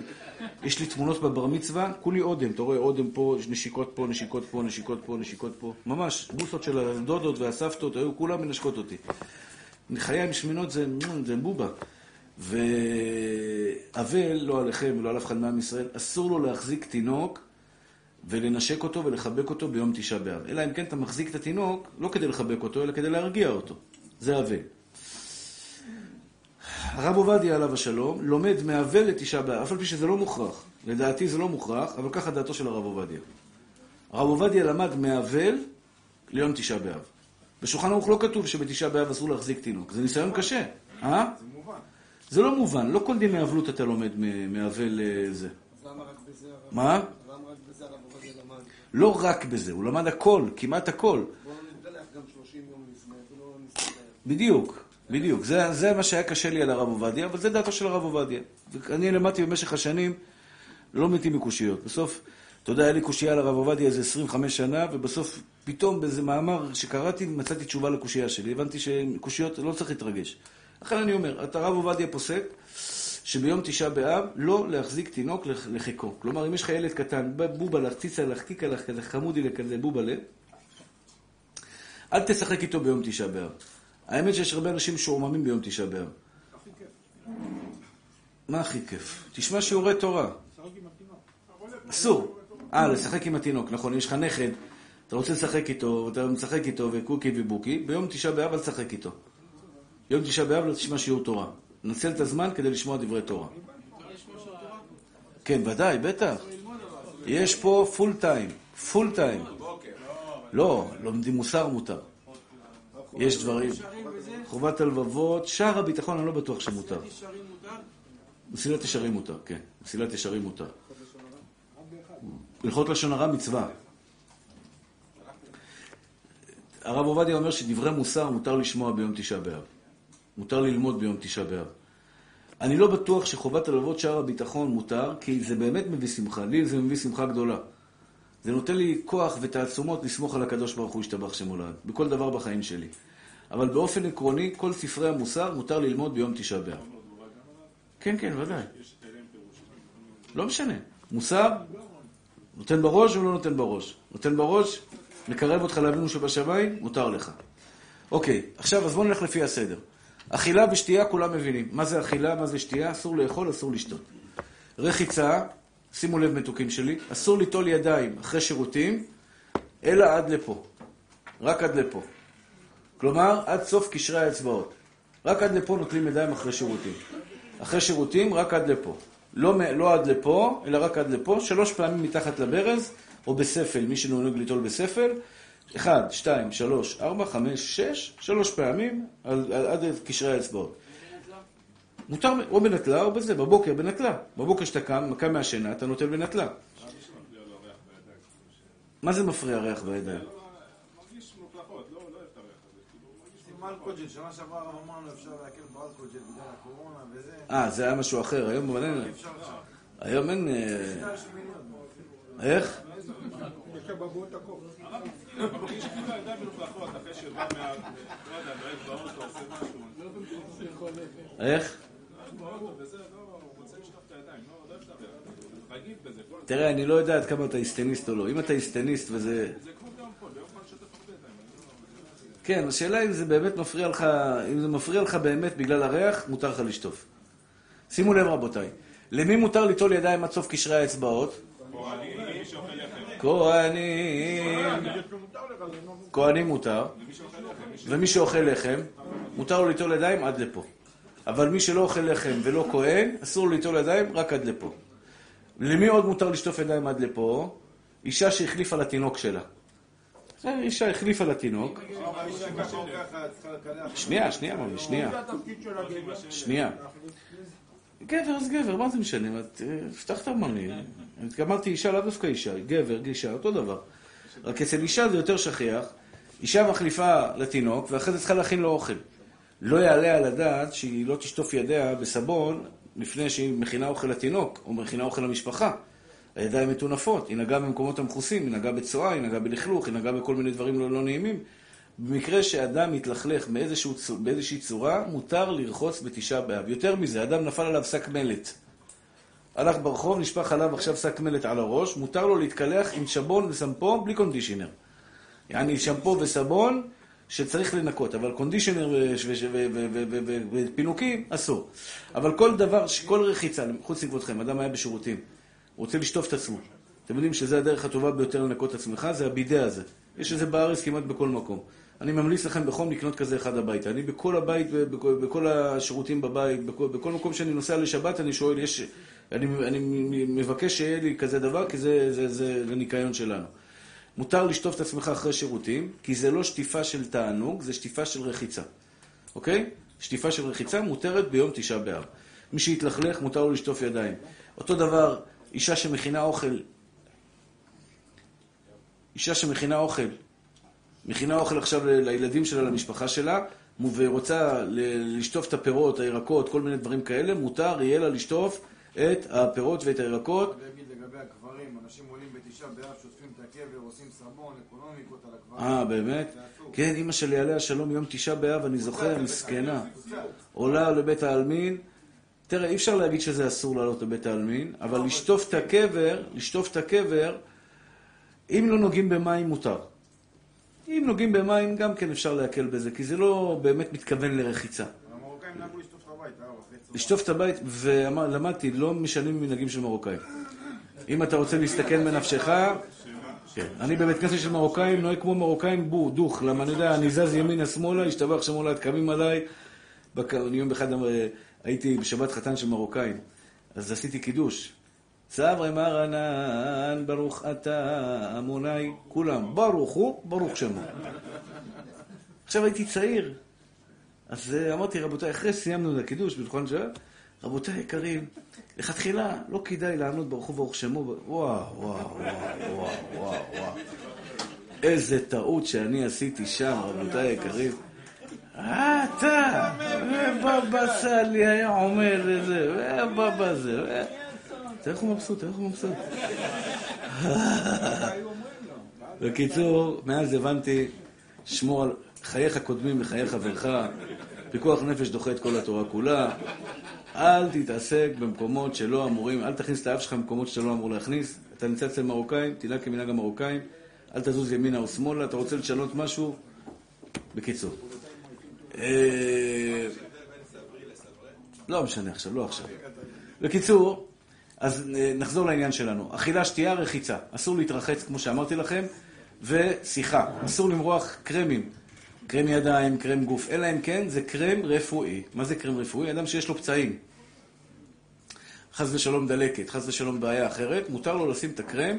יש לי תמונות בבר מצווה, כולי אודם, אתה רואה אודם פה, נשיקות פה, נשיקות פה, נשיקות פה, נשיקות פה, ממש, בוסות של הדודות והסבתות, היו כולם מנשקות אותי. לחיים שמנות זה, זה בובה. ואבל, לא עליכם ולא על אף אחד מעם ישראל, אסור לו להחזיק תינוק ולנשק אותו ולחבק אותו ביום תשעה באב. אלא אם כן אתה מחזיק את התינוק, לא כדי לחבק אותו, אלא כדי להרגיע אותו. זה אבל. הרב עובדיה עליו השלום לומד מאבל לתשעה באב, אף על פי שזה לא מוכרח. לדעתי זה לא מוכרח, אבל ככה דעתו של הרב עובדיה. הרב עובדיה למד מאבל ליום תשעה באב. בשולחן ערוך לא כתוב שבתשעה באב אסור להחזיק תינוק. זה ניסיון קשה. אה? זה. זה לא מובן. לא כל דיני אבלות אתה לומד מאבל לזה. אז למה רק בזה הרב? מה? למה רק בזה הרב עובדיה למד? לא רק בזה, הוא למד הכל, כמעט הכל. בואו נתגלח גם 30 יום לפני, ולא נסתכל. בדיוק, בדיוק. זה, זה מה שהיה קשה לי על הרב עובדיה, אבל זה דעתו של הרב עובדיה. אני למדתי במשך השנים, לא מתי מקושיות. בסוף, אתה יודע, היה לי קושייה על הרב עובדיה איזה 25 שנה, ובסוף, פתאום באיזה מאמר שקראתי, מצאתי תשובה לקושייה שלי. הבנתי שקושיות, לא צריך להתרגש. לכן אני אומר, את הרב עובדיה פוסק שביום תשעה באב לא להחזיק תינוק לחיקו. כלומר, אם יש לך ילד קטן, בובה לך, ציצה לך, קיקה לך, כזה חמודי לכזה, בובה לב, אל תשחק איתו ביום תשעה באב. האמת שיש הרבה אנשים שורממים ביום תשעה באב. מה הכי כיף? תשמע שיעורי תורה. אסור. אה, לשחק עם התינוק, נכון. יש לך נכד, אתה רוצה לשחק איתו, אתה משחק איתו וקוקי ובוקי, ביום תשעה באב אל תשחק איתו. יום תשעה באב לא תשמע שיעור תורה. נצל את הזמן כדי לשמוע דברי תורה. כן, ודאי, בטח. יש פה פול טיים. פול טיים. לא, לומדים מוסר מותר. יש דברים. חובת הלבבות, שער הביטחון, אני לא בטוח שמותר. מסילת ישרים מותר, כן. מסילת ישרים מותר. הלכות לשון הרע מצווה. הרב עובדיה אומר שדברי מוסר מותר לשמוע ביום תשעה באב. מותר ללמוד ביום תשעה באב. אני לא בטוח שחובת הלוות שער הביטחון מותר, כי זה באמת מביא שמחה. לי זה מביא שמחה גדולה. זה נותן לי כוח ותעצומות לסמוך על הקדוש ברוך הוא ישתבח שמולד, בכל דבר בחיים שלי. אבל באופן עקרוני, כל ספרי המוסר מותר ללמוד ביום תשעה באב. כן, כן, ודאי. לא משנה. מוסר, נותן בראש או לא נותן בראש? נותן בראש, מקרב אותך לאבינו שבשמיים, מותר לך. אוקיי, עכשיו, אז בואו נלך לפי הסדר. אכילה ושתייה כולם מבינים. מה זה אכילה, מה זה שתייה? אסור לאכול, אסור לשתות. רחיצה, שימו לב מתוקים שלי, אסור ליטול ידיים אחרי שירותים, אלא עד לפה. רק עד לפה. כלומר, עד סוף קשרי האצבעות. רק עד לפה נוטלים ידיים אחרי שירותים. אחרי שירותים, רק עד לפה. לא, לא עד לפה, אלא רק עד לפה, שלוש פעמים מתחת לברז, או בספל, מי שנוהג ליטול בספל, אחד, שתיים, שלוש, ארבע, חמש, שש, שלוש פעמים, על, על, עד קשרי האצבעות. מותר או בנטלה או בזה, בבוקר בנטלה. בבוקר שאתה קם, קם מהשינה, אתה נוטל בנטלה. מה זה מפריע ריח בידיים? אלכוג'ל, שנה שעברה אמרנו אפשר להקל באלכוג'ל בגלל הקורונה וזה. אה, זה היה משהו אחר, היום אין... היום אין... אה, איך? איך? תראה, אני לא יודע עד כמה אתה היסטניסט או לא. אם אתה היסטניסט וזה... כן, השאלה אם זה באמת מפריע לך, אם זה מפריע לך באמת בגלל הריח, מותר לך לשטוף. שימו לב רבותיי, למי מותר ליטול ידיים עד סוף קשרי האצבעות? כהנים. כהנים מותר. ומי שאוכל לחם, מותר לו ליטול ידיים עד לפה. אבל מי שלא אוכל לחם ולא כהן, אסור לו ליטול ידיים רק עד לפה. למי עוד מותר לשטוף ידיים עד לפה? אישה שהחליפה לתינוק שלה. אישה החליפה לתינוק. שנייה, שנייה, שנייה. שנייה. גבר, אז גבר, מה זה משנה? פתח את המאמי. אמרתי אישה, לאו דווקא אישה. גבר, גישה, אותו דבר. רק אצל אישה זה יותר שכיח. אישה מחליפה לתינוק, ואחרי זה צריכה להכין לו אוכל. לא יעלה על הדעת שהיא לא תשטוף ידיה בסבון לפני שהיא מכינה אוכל לתינוק, או מכינה אוכל למשפחה. הידיים מטונפות, היא נגעה במקומות המכוסים, היא נגעה בצואה, היא נגעה בלכלוך, היא נגעה בכל מיני דברים לא, לא נעימים. במקרה שאדם מתלכלך באיזושהי צורה, מותר לרחוץ בתשעה באב. יותר מזה, אדם נפל עליו שק מלט. הלך ברחוב, נשפך עליו עכשיו שק מלט על הראש, מותר לו להתקלח עם שבון וסמפו בלי קונדישיונר. יעני שמפו וסבון שצריך לנקות, אבל קונדישיונר ופינוקים, אסור. אבל כל דבר, כל רחיצה, חוץ מכבודכם, אדם היה בשירותים, רוצה לשטוף את עצמו. אתם יודעים שזו הדרך הטובה ביותר לנקות את עצמך, זה הבידה הזה. יש את זה בארץ כמעט בכל מקום. אני ממליץ לכם בחום לקנות כזה אחד הביתה. אני בכל הבית, בכל, בכל השירותים בבית, בכל, בכל מקום שאני נוסע לשבת, אני שואל, יש, אני, אני מבקש שיהיה לי כזה דבר, כי זה, זה, זה, זה ניקיון שלנו. מותר לשטוף את עצמך אחרי שירותים, כי זה לא שטיפה של תענוג, זה שטיפה של רחיצה. אוקיי? שטיפה של רחיצה מותרת ביום תשעה באב. מי שיתלכלך, מותר לו לשטוף ידיים. אותו דבר, אישה שמכינה אוכל, אישה שמכינה אוכל, מכינה אוכל עכשיו לילדים שלה, למשפחה שלה, ורוצה לשטוף את הפירות, הירקות, כל מיני דברים כאלה, מותר יהיה לה לשטוף את הפירות ואת הירקות. אני אגיד לגבי הקברים, אנשים עולים בתשעה באב, שוטפים את הקבר, עושים סבון, אקונומיקות על הקברים. אה, באמת? כן, אימא שלי עליה שלום יום תשעה באב, אני זוכר, מסכנה. עולה לבית העלמין. תראה, אי אפשר להגיד שזה אסור לעלות לבית העלמין, אבל לשטוף את הקבר, לשטוף את הקבר, אם לא נוגעים במים מותר. אם נוגעים במים, גם כן אפשר להקל בזה, כי זה לא באמת מתכוון לרחיצה. המרוקאים נהגו לשטוף את הבית, אה? לשטוף את הבית, ולמדתי, לא משנים מנהגים של מרוקאים. אם אתה רוצה להסתכן בנפשך, כן. אני בבית כנסת של מרוקאים נוהג כמו מרוקאים בור, דוך, למה אני יודע, אני זז ימינה-שמאלה, השתבח שמאלה, קמים עליי. יום אחד אה, הייתי בשבת חתן של מרוקאים, אז עשיתי קידוש. צברי מרנן, ברוך אתה אמוני, כולם, ברוך הוא, ברוך שמו. עכשיו הייתי צעיר, אז אה, אמרתי, רבותיי, אחרי סיימנו את הקידוש בזכרון שבת, רבותיי יקרים, לכתחילה לא כדאי לענות ברוך הוא ברוך שמו, וואו, וואו, וואו, וואו, וואו. איזה טעות שאני עשיתי שם, רבותיי יקרים. אתה, ובבא סאלי היה עומד ובבא זה, תראה איך הוא מבסוט, תראה איך הוא מבסוט. [LAUGHS] בקיצור, מאז הבנתי, שמור על חייך קודמים לחיי חברך, פיקוח נפש דוחה את כל התורה כולה. אל תתעסק במקומות שלא אמורים, אל תכניס את האף שלך במקומות שאתה לא אמור להכניס. אתה נמצא אצל מרוקאים, תנהג כמנהג המרוקאים, אל תזוז ימינה או שמאלה, אתה רוצה לשנות משהו? בקיצור. אה, לא משנה עכשיו, לא עכשיו. בקיצור, אז אה, נחזור לעניין שלנו. אכילה, שתייה, רחיצה. אסור להתרחץ, כמו שאמרתי לכם, ושיחה. אסור למרוח קרמים. קרם ידיים, קרם גוף, אלא אם כן זה קרם רפואי. מה זה קרם רפואי? אדם שיש לו פצעים. חס ושלום דלקת, חס ושלום בעיה אחרת, מותר לו לשים את הקרם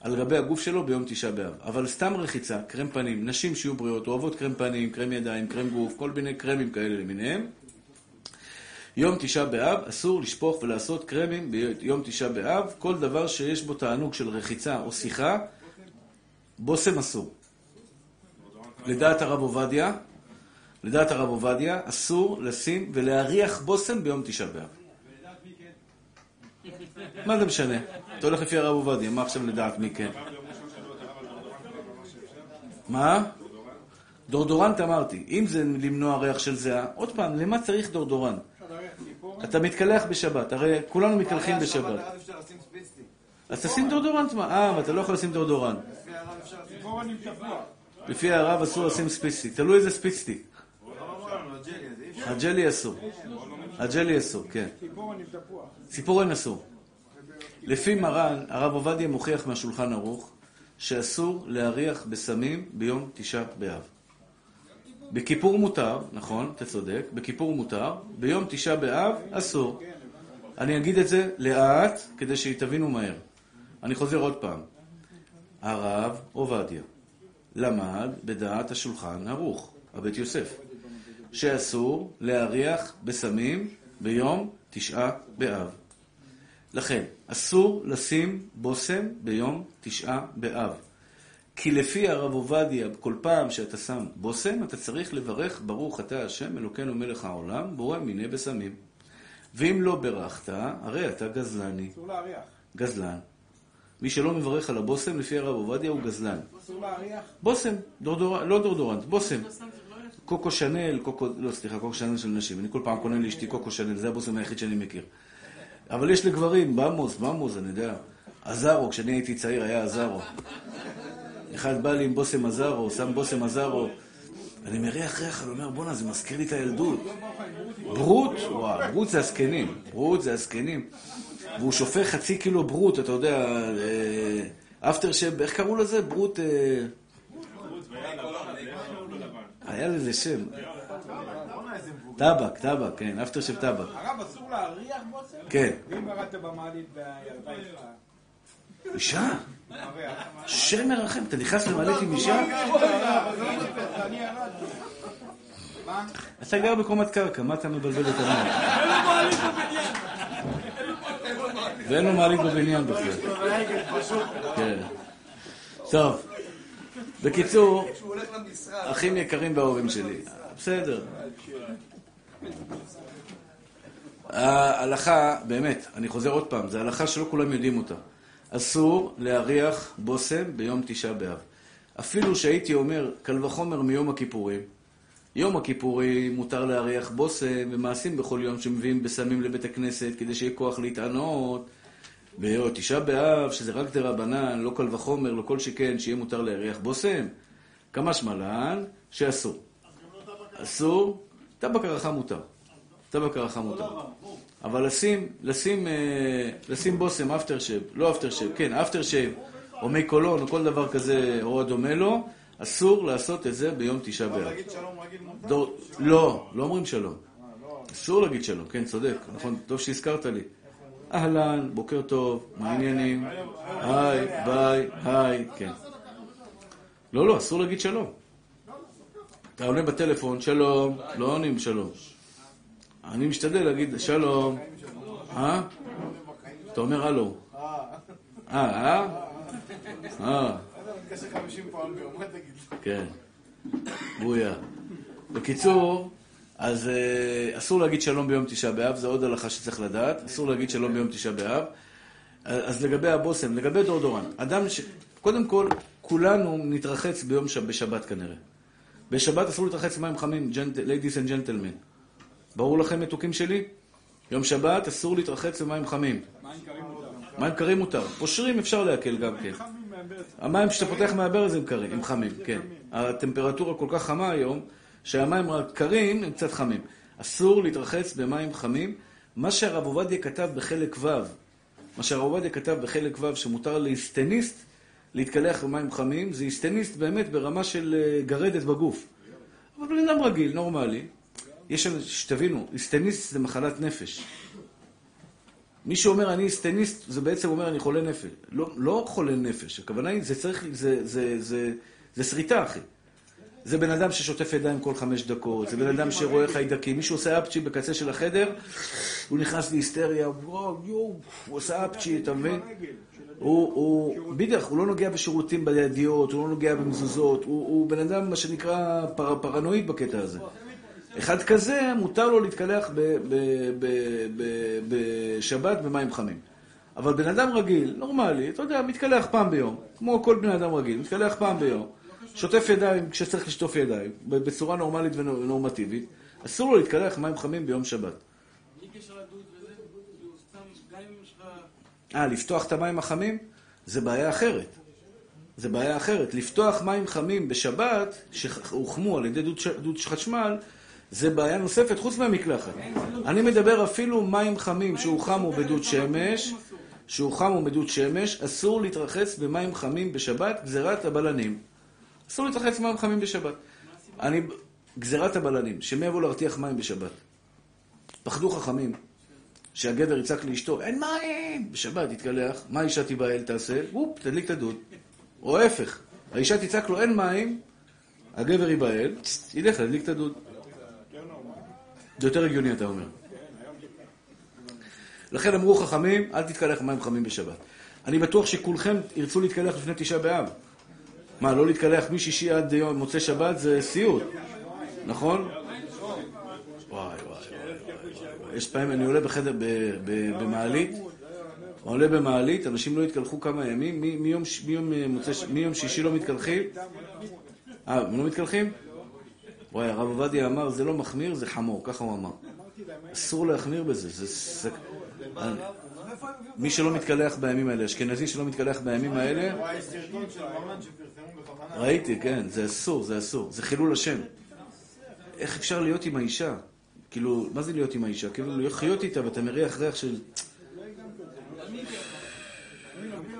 על גבי הגוף שלו ביום תשעה באב. אבל סתם רחיצה, קרם פנים, נשים שיהיו בריאות, אוהבות קרם פנים, קרם ידיים, קרם גוף, כל מיני קרמים כאלה למיניהם. יום תשעה באב אסור לשפוך ולעשות קרמים ביום תשעה באב. כל דבר שיש בו תענוג של רחיצה או שיחה, בושם אסור. לדעת הרב עובדיה, לדעת הרב עובדיה, אסור לשים ולהריח בושם ביום תשעה באב. מה זה משנה? אתה הולך לפי הרב עובדיה, מה עכשיו לדעת מי כן? מה? דורדורנט אמרתי, אם זה למנוע ריח של זיעה, עוד פעם, למה צריך דורדורנט? אתה מתקלח בשבת, הרי כולנו מתקלחים בשבת. אז תשים דורדורנט מה? אה, ואתה לא יכול לשים דורדורנט. לפי הרב אסור לשים ספיצטי, תלוי איזה ספיצטי. הג'לי אסור. הג'לי אסור, כן. ציפורן אסור. לפי מרן, הרב עובדיה מוכיח מהשולחן ערוך שאסור להריח בסמים ביום תשעה באב. בכיפור מותר, נכון, אתה צודק, בכיפור מותר, ביום תשעה באב אסור. אני אגיד את זה לאט, כדי שתבינו מהר. אני חוזר עוד פעם. הרב עובדיה למד בדעת השולחן ערוך, הבית יוסף, שאסור להריח בסמים ביום תשעה באב. לכן, אסור לשים בושם ביום תשעה באב. כי לפי הרב עובדיה, כל פעם שאתה שם בושם, אתה צריך לברך ברוך אתה השם אלוקינו מלך העולם, בורא מיני בשמים. ואם לא ברכת, הרי אתה גזלני. אסור להריח. גזלן. מי שלא מברך על הבושם, לפי הרב עובדיה, הוא גזלן. אסור להריח. בושם, דורדור... לא דורדורנט, בושם. קוקו שנל, קוקו, לא סליחה, קוקו שנל של נשים. אני כל פעם קונה לאשתי קוקו שנל, זה הבושם היחיד שאני מכיר. אבל יש לגברים, במוס, במוס, אני יודע. עזרו, כשאני הייתי צעיר היה עזרו. אחד בא לי עם בושם עזרו, שם בושם עזרו. אני מריח ריח, אני אומר, בואנה, זה מזכיר לי את הילדות. ברוט, וואו, ברוט זה הזקנים. ברוט זה הזקנים. והוא שופך חצי קילו ברוט, אתה יודע, אפטר שב, איך קראו לזה? ברוט... אה, היה לזה שם. טבק, טבק, כן, אפטר שב טבק. הרב, אסור להריח בושם? כן. ואם ירדת במעלית והילדה שלך? אישה? שם מרחם, אתה נכנס למעלית עם אישה? אתה גר בקומת קרקע, מה אתה מבלבל את המוח? ואין לו מעלית בבניין בכלל. כן. טוב. בקיצור, אחים יקרים ואהובים שלי. בסדר. ההלכה, באמת, אני חוזר עוד פעם, זו הלכה שלא כולם יודעים אותה. אסור להריח בושם ביום תשעה באב. אפילו שהייתי אומר, קל וחומר מיום הכיפורים. יום הכיפורים מותר להריח בושם ומעשים בכל יום שמביאים בסמים לבית הכנסת כדי שיהיה כוח להתענות. ביום תשעה באב, שזה רק דרבנן, לא קל וחומר, לא כל שכן, שיהיה מותר להריח בושם. כמה שמלן, שאסור. אסור, טבק הרחה מותר. טבק הרחה מותר. אבל לשים, לשים, אה, לשים בושם, אפטר שב, לא אפטר שב, כן, אפטר שב, או מי קולון, או כל דבר כזה, או הדומה לו, אסור לעשות את זה ביום תשעה באב. להגיד שלום רגיל מותר? לא, לא אומרים שלום. אסור להגיד שלום, כן, צודק, נכון, טוב שהזכרת לי. אהלן, בוקר טוב, מה העניינים? היי, ביי, היי, כן. לא, לא, אסור להגיד שלום. אתה עונה בטלפון, שלום, לא עונים שלום. אני משתדל להגיד שלום. אה? אתה אומר הלו. אה, אה? אה. אתה מתקשר 50 פעם ביום, מה תגיד? כן, בויה. בקיצור, אז אה, אסור להגיד שלום ביום תשעה באב, זו עוד הלכה שצריך לדעת, אסור להגיד שלום ביום תשעה באב. אה, אז לגבי הבושם, לגבי דורדורן, אדם ש... קודם כל, כולנו נתרחץ ביום ש... בשבת כנראה. בשבת אסור להתרחץ מים חמים, ladies and gentlemen. ברור לכם, מתוקים שלי? יום שבת אסור להתרחץ במים חמים. מים קרים מותר. פושרים אפשר להקל גם כן. המים שאתה פותח מהברז הם קרים, הם חמים, כן. הטמפרטורה כל כך חמה היום, שהמים הקרים הם קצת חמים. אסור להתרחץ במים חמים. מה שהרב עובדיה כתב בחלק ו', מה שהרב עובדיה כתב בחלק ו', שמותר להיסטניסט להתקלח במים חמים, זה היסטניסט באמת ברמה של אה, גרדת בגוף. אבל בן אדם רגיל, נורמלי, יש, שתבינו, היסטניסט זה מחלת נפש. מי שאומר אני סטניסט, זה בעצם אומר אני חולה נפש. לא, לא חולה נפש, הכוונה היא, זה צריך, זה, זה, זה, זה שריטה, אחי. זה בן אדם ששוטף ידיים כל חמש דקות, זה בן אדם שרואה חיידקים. מישהו עושה אפצ'י בקצה של החדר, הוא נכנס להיסטריה, וואו, יואו, הוא עושה אפצ'י, אתה מבין? הוא, הוא, בדיוק, הוא לא נוגע בשירותים בידיעות, הוא לא נוגע במזוזות, הוא, בן אדם, מה שנקרא, פר, פרנואיד בקטע הזה. אחד כזה, מותר לו להתקלח בשבת במים חמים. אבל בן אדם רגיל, נורמלי, אתה יודע, מתקלח פעם ביום, כמו כל בן אדם רגיל, מתקלח פעם ביום, שוטף ידיים כשצריך לשטוף ידיים, בצורה נורמלית ונורמטיבית, אסור לו להתקלח מים חמים ביום שבת. אה, לפתוח את המים החמים? זה בעיה אחרת. זה בעיה אחרת. לפתוח מים חמים בשבת, שהוחמו על ידי דוד, דוד חשמל, זה בעיה נוספת חוץ מהמקלחת. אני מדבר אפילו מים חמים שהוחמו בדוד שמש, שהוחמו בדוד שמש, אסור להתרחץ במים חמים בשבת, גזירת הבלנים. אסור להתרחץ במים חמים בשבת. אני... גזירת הבלנים, שמי יבוא להרתיח מים בשבת. פחדו חכמים שהגבר יצעק לאשתו, אין מים! בשבת יתקלח, מה האישה תיבהל תעשה? וופ, תדליק את הדוד. או ההפך, האישה תצעק לו, אין מים, הגבר ייבהל, ילך להדליק את הדוד. זה יותר הגיוני, אתה אומר. לכן אמרו חכמים, אל תתקלח מים חמים בשבת. אני בטוח שכולכם ירצו להתקלח לפני תשעה באב. מה, לא להתקלח משישי עד יום מוצאי שבת זה סיוט, נכון? וואי, וואי, וואי. יש פעמים, אני עולה בחדר במעלית, עולה במעלית, אנשים לא התקלחו כמה ימים, מיום שישי לא מתקלחים? אה, הם לא מתקלחים? וואי, הרב עובדיה אמר, זה לא מחמיר, זה חמור, ככה הוא אמר. אסור להחמיר בזה, זה... מי שלא מתקלח בימים האלה, אשכנזי שלא מתקלח בימים האלה... ראיתי, כן, זה אסור, זה אסור. זה חילול השם. איך אפשר להיות עם האישה? כאילו, מה זה להיות עם האישה? כאילו, לחיות איתה ואתה מריח ריח של...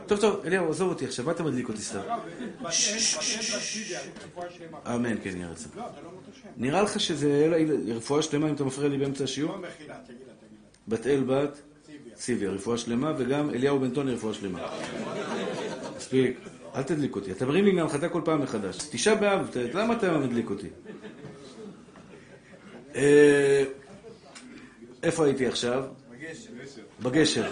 טוב, טוב, אליהו, עזוב אותי עכשיו, מה אתה מדליק אותי סתם? אמן, כן, יהיה רצון. נראה לך שזה רפואה שלמה אם אתה מפריע לי באמצע השיעור? בת אל בת ציוויה, רפואה שלמה, וגם אליהו בן טוני, רפואה שלמה. מספיק, אל תדליק אותי. אתה מרים לי מהנחתה כל פעם מחדש. תשעה באב, למה אתה מדליק אותי? אה, איפה הייתי עכשיו? בגשר.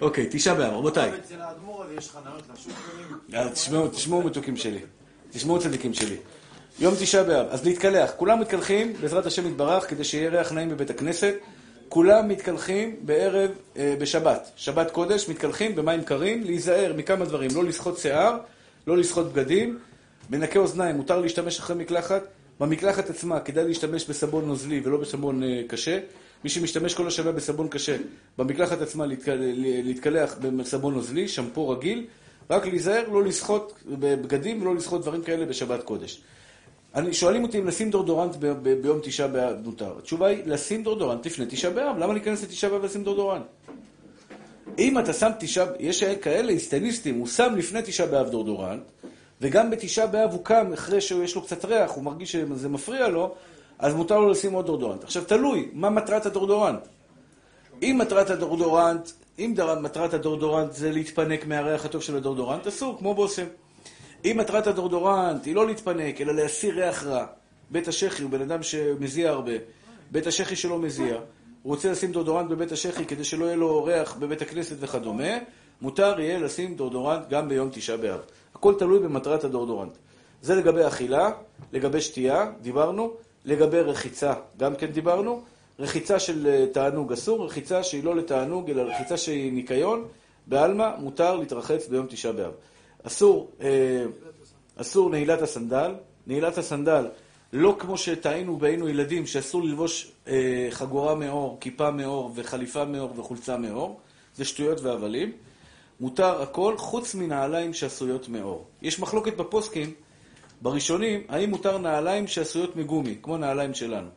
אוקיי, תשעה באב, רבותיי. אצל האדמו"ר יש חניות לשוק תשמעו מתוקים שלי. תשמעו צדיקים שלי. יום תשעה באב, אז להתקלח. כולם מתקלחים, בעזרת השם יתברך, כדי שיהיה ריח נעים בבית הכנסת. כולם מתקלחים בערב, אה, בשבת. שבת קודש, מתקלחים במים קרים, להיזהר מכמה דברים. לא לסחוט שיער, לא לסחוט בגדים. מנקה אוזניים, מותר להשתמש אחרי מקלחת. במקלחת עצמה כדאי להשתמש בסבון נוזלי ולא בסבון אה, קשה. מי שמשתמש כל השנה בסבון קשה, במקלחת עצמה להתקלח בסבון נוזלי, שמפו רגיל, רק להיזהר לא לסחוט בגדים ולא לסחוט דברים כאלה בשבת קודש. אני, שואלים אותי אם לשים דורדורנט ב, ב, ביום תשעה באב מותר. התשובה היא, לשים דורדורנט לפני תשעה באב. למה להיכנס לתשעה באב ולשים דורדורנט? אם אתה שם תשעה, יש כאלה איסטניסטים, הוא שם לפני תשעה באב דורדורנט, וגם בתשעה באב הוא קם אחרי שיש לו קצת ריח, הוא מרגיש שזה מפריע לו, אז מותר לו לשים עוד דורדורנט. עכשיו, תלוי, מה מטרת הדורדורנט? אם מטרת הדורדורנט, אם מטרת הדורדורנט זה להתפנק מהריח הטוב של הדורדורנט, אסור, כמו בושם. אם מטרת הדורדורנט היא לא להתפנק, אלא להסיר ריח רע, בית השחי הוא בן אדם שמזיע הרבה, בית השחי שלו מזיע, הוא רוצה לשים דורדורנט בבית השחי כדי שלא יהיה לו ריח בבית הכנסת וכדומה, מותר יהיה לשים דורדורנט גם ביום תשעה באב. הכל תלוי במטרת הדורדורנט. זה לגבי אכילה, לגבי שתייה, דיברנו, לגבי רחיצה, גם כן דיברנו. רחיצה של אה, תענוג אסור, רחיצה שהיא לא לתענוג, אלא רחיצה שהיא ניקיון, בעלמא מותר להתרחץ ביום תשעה באב. אסור, אה, אסור נעילת הסנדל. נעילת הסנדל, לא כמו שטעינו והיינו ילדים, שאסור ללבוש אה, חגורה מאור, כיפה מאור וחליפה מאור וחולצה מאור. זה שטויות והבלים. מותר הכל חוץ מנעליים שעשויות מאור. יש מחלוקת בפוסקים, בראשונים, האם מותר נעליים שעשויות מגומי, כמו נעליים שלנו.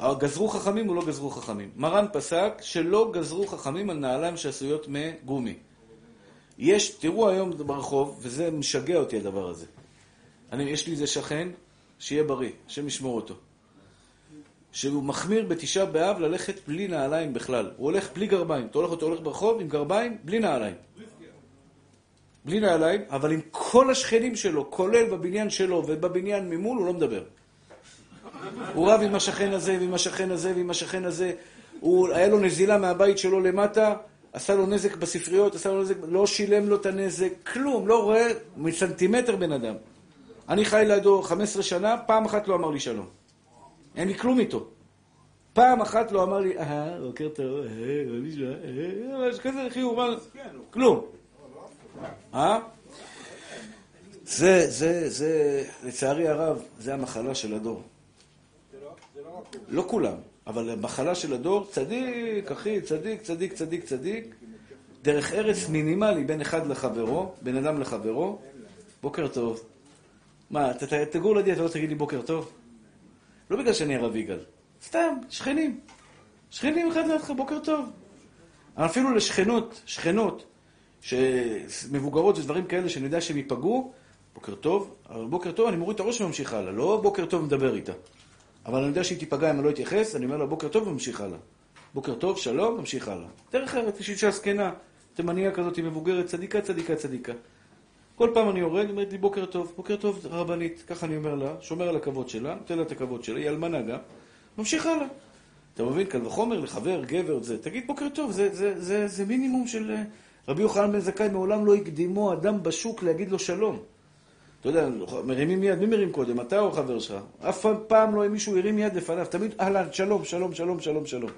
גזרו חכמים או לא גזרו חכמים. מרן פסק שלא גזרו חכמים על נעליים שעשויות מגומי. יש, תראו היום ברחוב, וזה משגע אותי הדבר הזה. אני, יש לי איזה שכן, שיהיה בריא, השם ישמור אותו. שהוא מחמיר בתשעה באב ללכת בלי נעליים בכלל. הוא הולך בלי גרביים. אתה הולך, אתה הולך ברחוב עם גרביים, בלי נעליים. בלי נעליים, אבל עם כל השכנים שלו, כולל בבניין שלו ובבניין ממול, הוא לא מדבר. הוא רב עם השכן הזה ועם השכן הזה ועם השכן הזה. הוא, היה לו נזילה מהבית שלו למטה, עשה לו נזק בספריות, עשה לו נזק, לא שילם לו את הנזק, כלום, לא רואה מסנטימטר בן אדם. אני חי לידו 15 שנה, פעם אחת לא אמר לי שלום. אין לי כלום איתו. פעם אחת לא אמר לי, אה, בוקר טוב, אה, מה נשמע, אה, משהו כזה, אחי, הוא אמר, כלום. אה? זה, זה, זה, לצערי הרב, זה המחלה של הדור. לא כולם, אבל המחלה של הדור, צדיק, אחי, צדיק, צדיק, צדיק, צדיק, דרך ארץ מינימלי בין אחד לחברו, בין אדם לחברו, בוקר טוב. מה, תגור לידי, אתה לא תגיד לי בוקר טוב? לא בגלל שאני הרב יגאל, סתם, שכנים. שכנים אחד לידך, בוקר טוב. אפילו לשכנות, שכנות, שמבוגרות ודברים כאלה שאני יודע שהם ייפגעו, בוקר טוב, אבל בוקר טוב אני מוריד את הראש וממשיך הלאה, לא בוקר טוב מדבר איתה. אבל אני יודע שהיא תיפגע אם אני לא אתייחס, אני אומר לה בוקר טוב וממשיך הלאה. בוקר טוב, שלום, ממשיך הלאה. דרך ארץ, יש אישה זקנה, תימניה כזאת, היא מבוגרת, צדיקה, צדיקה, צדיקה. כל פעם אני יורד, אומרת לי בוקר טוב, בוקר טוב רבנית, ככה אני אומר לה, שומר על הכבוד שלה, נותן לה את הכבוד שלה, היא אלמנה גם, ממשיך הלאה. אתה מבין? קל וחומר לחבר, גבר, זה, תגיד בוקר טוב, זה, זה, זה, זה מינימום של... רבי יוחנן בן זכאי מעולם לא הקדימו אדם בשוק להגיד לו שלום. אתה יודע, מרימים יד, מי מרים קודם, אתה או חבר שלך? אף פעם לא מישהו הרים יד לפניו, תמיד אהלן, שלום, שלום, שלום, שלום, שלום.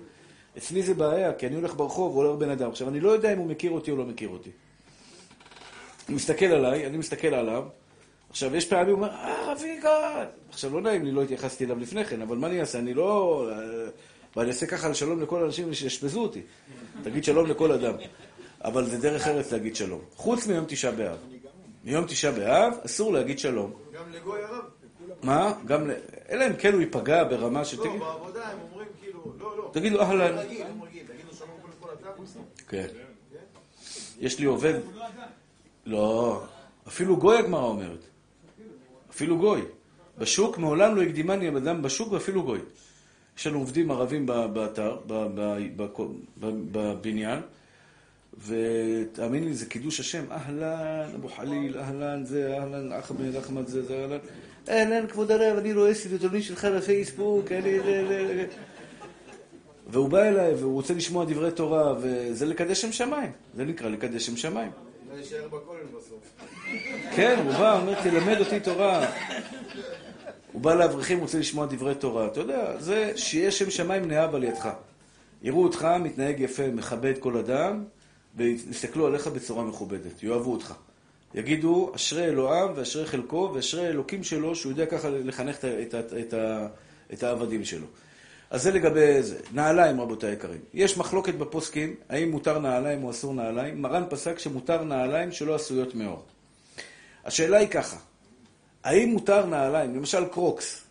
אצלי זה בעיה, כי אני הולך ברחוב ועולה בן אדם. עכשיו, אני לא יודע אם הוא מכיר אותי או לא מכיר אותי. הוא מסתכל עליי, אני מסתכל עליו. עכשיו, יש פעמים, הוא אומר, אה, רבי יגאל. עכשיו, לא נעים לי, לא התייחסתי אליו לפני כן, אבל מה אני אעשה? אני לא... ואני אעשה ככה שלום לכל האנשים שישפזו אותי. תגיד שלום לכל אדם. אבל זה דרך ארץ להגיד שלום. חוץ מיום תשעה באב. מיום תשעה באב אסור להגיד שלום. גם לגוי הרב? מה? גם ל... אלא אם כן הוא ייפגע ברמה של... לא, בעבודה הם אומרים כאילו, לא, לא. תגיד לו אהלן. אדם. כן. יש לי עובד... לא, אפילו גוי הגמרא אומרת. אפילו גוי. בשוק מעולם לא הקדימני אדם בשוק ואפילו גוי. יש לנו עובדים ערבים באתר, בבניין, ותאמין לי, זה קידוש השם. אהלן, אבו חליל, אהלן זה, אהלן, אחמד, אחמד זה, זה, אהלן. אהלן, כבוד הרב, אני רואה סרטונים שלך בפייסבוק, אני... והוא בא אליי, והוא רוצה לשמוע דברי תורה, וזה לקדש שם שמיים. זה נקרא לקדש שם שמיים. להישאר בכולל בסוף. כן, הוא בא, אומר, תלמד אותי תורה. הוא בא לאברכים, רוצה לשמוע דברי תורה. אתה יודע, זה שיהיה שם שמיים נאהב על ידך. יראו אותך מתנהג יפה, מכבד כל אדם, ויסתכלו עליך בצורה מכובדת, יאהבו אותך. יגידו, אשרי אלוהיו ואשרי חלקו ואשרי אלוקים שלו, שהוא יודע ככה לחנך את, את, את, את, את העבדים שלו. אז זה לגבי זה. נעליים, רבותיי היקרים. יש מחלוקת בפוסקים, האם מותר נעליים או אסור נעליים. מרן פסק שמותר נעליים שלא עשויות מאור. השאלה היא ככה, האם מותר נעליים, למשל קרוקס,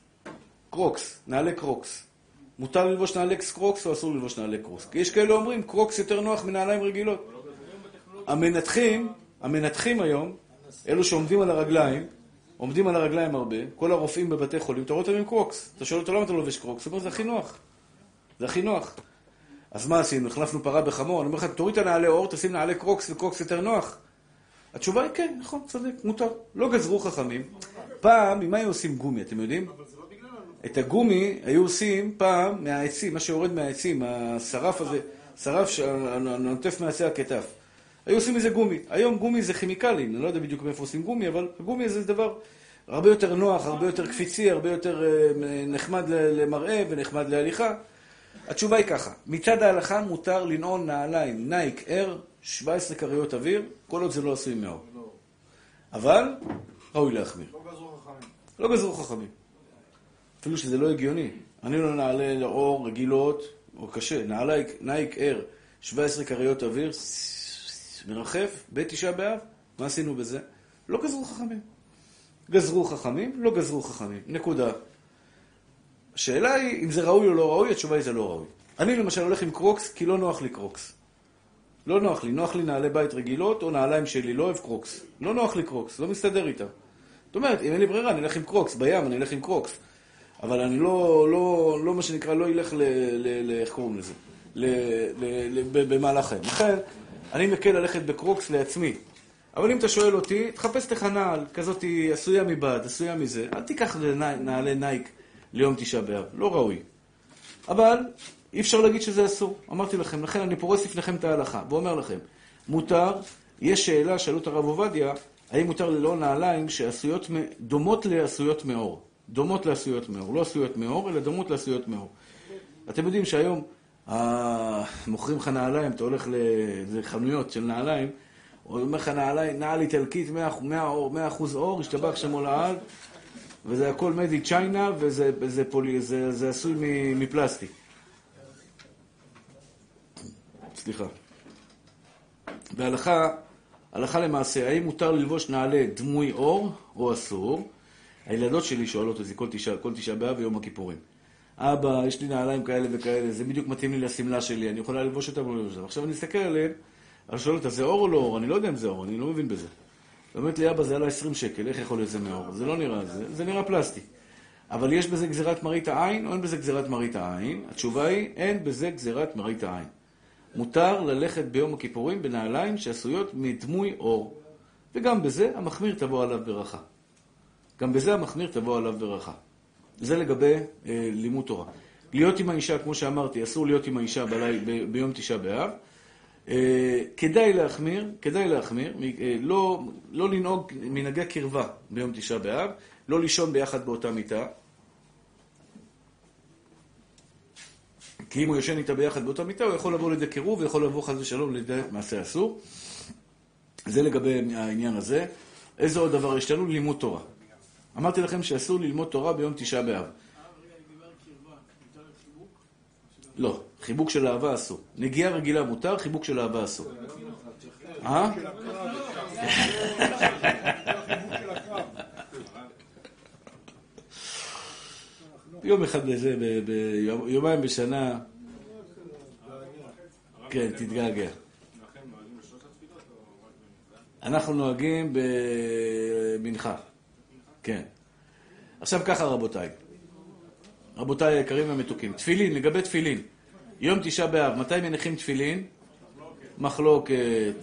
קרוקס, נעלי קרוקס, מותר ללבוש נעלי קרוקס או אסור ללבוש נעלי קרוקס? כי יש כאלה אומרים, קרוקס יותר נוח מנעליים רגילות. המנתחים, המנתחים היום, אלו שעומדים על הרגליים, עומדים על הרגליים הרבה, כל הרופאים בבתי חולים, אתה רואה אותם עם קרוקס. אתה שואל אותו למה אתה לובש קרוקס? הוא אומר, זה הכי נוח. זה הכי נוח. אז מה עשינו? החלפנו פרה בחמור? אני אומר לך, תוריד את הנעלי עור, תשים נעלי קרוקס וקרוקס יותר נוח. התשובה היא כן, נכון, צודק, מותר. לא גזרו חכמים. פעם, ממה היו עושים גומי, אתם יודעים? את הגומי היו עושים פעם מהעצים, מה שיורד מהעצים, השרף הזה, שרף שנוטף מעצי הקטף. היו עושים מזה גומי. היום גומי זה כימיקלים, אני לא יודע בדיוק מאיפה עושים גומי, אבל גומי זה דבר הרבה יותר נוח, הרבה יותר קפיצי, הרבה יותר אה, נחמד למראה ונחמד להליכה. התשובה היא ככה, מצד ההלכה מותר לנעול נעליים Nike Air, 17 כריות אוויר, כל עוד זה לא עשוי מעור. אבל ראוי להחמיר. לא גזרו חכמים. לא גזרו חכמים. אפילו שזה לא הגיוני. אני לא נעלי עור רגילות, או קשה, נעלי Nike Air, 17 כריות אוויר, מרחף, בתשעה באב, מה עשינו בזה? לא גזרו חכמים. גזרו חכמים, לא גזרו חכמים. נקודה. השאלה היא, אם זה ראוי או לא ראוי, התשובה היא זה לא ראוי. אני למשל הולך עם קרוקס, כי לא נוח לי קרוקס. לא נוח לי. נוח לי נעלי בית רגילות, או נעליים שלי, לא אוהב קרוקס. לא נוח לי קרוקס, לא מסתדר איתה. זאת אומרת, אם אין לי ברירה, אני אלך עם קרוקס. בים אני אלך עם קרוקס. אבל אני לא, לא, לא מה שנקרא, לא אלך ל... איך קוראים לזה? במהלך חיים. לכן, אני מקל ללכת בקרוקס לעצמי. אבל אם אתה שואל אותי, תחפש לך נעל, כזאת עשויה מבד, עשויה מזה. אל תיקח נעלי Nike ליום תשעה באב, לא ראוי. אבל אי אפשר להגיד שזה אסור. אמרתי לכם, לכן אני פורס לפניכם את ההלכה, ואומר לכם, מותר, יש שאלה, שאלו את הרב עובדיה, האם מותר ללא נעליים שעשויות, דומות לעשויות מאור. דומות לעשויות מאור. לא עשויות מאור, אלא דומות לעשויות מאור. אתם יודעים שהיום מוכרים לך נעליים, אתה הולך לחנויות של נעליים, הוא אומר לך נעליים, נעל איטלקית, 100% אור, השתבח שמו לעד, וזה הכל in China, וזה זה פולי, זה, זה עשוי מפלסטיק. סליחה. בהלכה, הלכה למעשה, האם מותר ללבוש נעלי דמוי אור או אסור? הילדות שלי שואלות אותי כל תשעה, כל תשעה באב ויום הכיפורים. אבא, יש לי נעליים כאלה וכאלה, זה בדיוק מתאים לי לשמלה שלי, אני יכולה ללבוש אותם או ללבוש אותם. עכשיו אני מסתכל עליהם, אני שואל אותה, זה אור או לא אור? אני לא יודע אם זה אור, אני לא מבין בזה. אומרת לי, אבא, זה עלה 20 שקל, איך יכול להיות זה מאור? זה לא נראה, זה, זה נראה פלסטי. אבל יש בזה גזירת מראית העין או אין בזה גזירת מראית העין? התשובה היא, אין בזה גזירת מראית העין. מותר ללכת ביום הכיפורים בנעליים שעשויות מדמוי אור. וגם בזה המחמיר תבוא עליו ברכה. גם בזה המחמיר תבוא עליו ברכה. זה לגבי אה, לימוד תורה. להיות עם האישה, כמו שאמרתי, אסור להיות עם האישה בלי, ב, ביום תשעה באב. אה, כדאי להחמיר, כדאי להחמיר, אה, לא, לא לנהוג מנהגי קרבה ביום תשעה באב, לא לישון ביחד באותה מיטה. כי אם הוא ישן איתה ביחד באותה מיטה, הוא יכול לבוא לידי קירוב, ויכול לבוא חס ושלום לידי מעשה אסור. זה לגבי העניין הזה. איזה עוד דבר יש לנו? לימוד תורה. אמרתי לכם שאסור ללמוד תורה ביום תשעה באב. לא, חיבוק של אהבה אסור. נגיעה רגילה מותר, חיבוק של אהבה אסור. אה? יום אחד בזה, ביומיים בשנה, כן, תתגעגע. אנחנו נוהגים במנחה. כן. עכשיו ככה, רבותיי. רבותיי היקרים והמתוקים. תפילין, לגבי תפילין. יום תשעה באב, מתי מניחים תפילין? מחלוקת.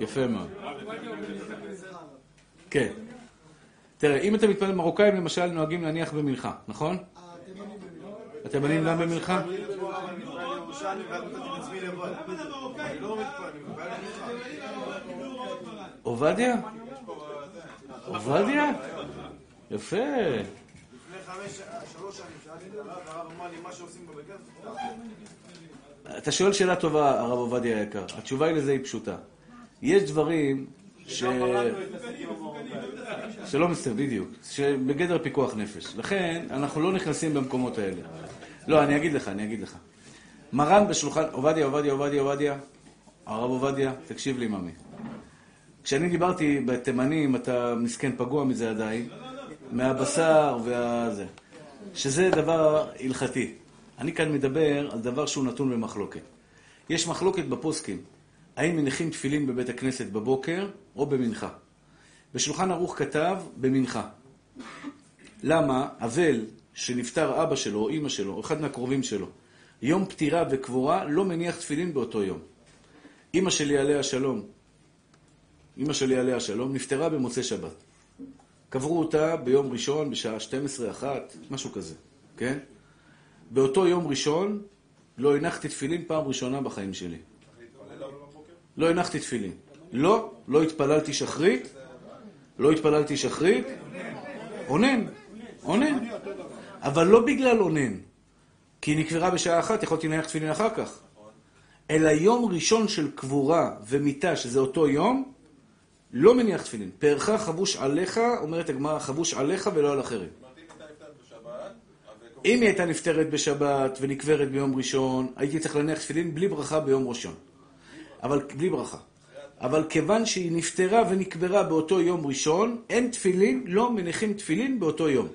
יפה מאוד. כן. תראה, אם אתה מתפלל מרוקאים, למשל, נוהגים להניח במנחה, נכון? התימנים גם במנחה? עובדיה? עובדיה? יפה. לפני חמש, שלוש שנים שאלתי את הרב, הרב אמר לי, מה שעושים בבית אתה שואל שאלה טובה, הרב עובדיה היקר. התשובה היא לזה היא פשוטה. יש דברים ש... שלא מסתר, בדיוק. שבגדר פיקוח נפש. לכן, אנחנו לא נכנסים במקומות האלה. לא, אני אגיד לך, אני אגיד לך. מרן בשולחן, עובדיה, עובדיה, עובדיה, עובדיה, הרב עובדיה, תקשיב לי, ממי. כשאני דיברתי בתימנים, אתה מסכן פגוע מזה עדיין, מהבשר והזה, שזה דבר הלכתי. אני כאן מדבר על דבר שהוא נתון במחלוקת. יש מחלוקת בפוסקים, האם מניחים תפילין בבית הכנסת בבוקר או במנחה. בשולחן ערוך כתב במנחה. למה? אבל שנפטר אבא שלו או אימא שלו, או אחד מהקרובים שלו, יום פטירה וקבורה, לא מניח תפילין באותו יום. אימא שלי עליה שלום, אימא שלי עליה שלום, נפטרה במוצאי שבת. קברו אותה ביום ראשון בשעה 12, 1, משהו כזה, כן? באותו יום ראשון לא הנחתי תפילין פעם ראשונה בחיים שלי. לא הנחתי תפילין. לא, לא התפללתי שחרית, לא התפללתי שחרית, אונן, אונן. אבל לא בגלל אונן, כי היא נקברה בשעה אחת, יכולתי להניח תפילין אחר כך. אלא יום ראשון של קבורה ומיתה, שזה אותו יום, לא מניח תפילין. פארך חבוש עליך, אומרת הגמרא, חבוש עליך ולא על אחרים. אם היא הייתה נפטרת בשבת ונקברת ביום ראשון, הייתי צריך להניח תפילין בלי ברכה ביום ראשון. אבל בלי ברכה. אבל כיוון שהיא נפטרה ונקברה באותו יום ראשון, אין תפילין, לא מניחים תפילין באותו יום.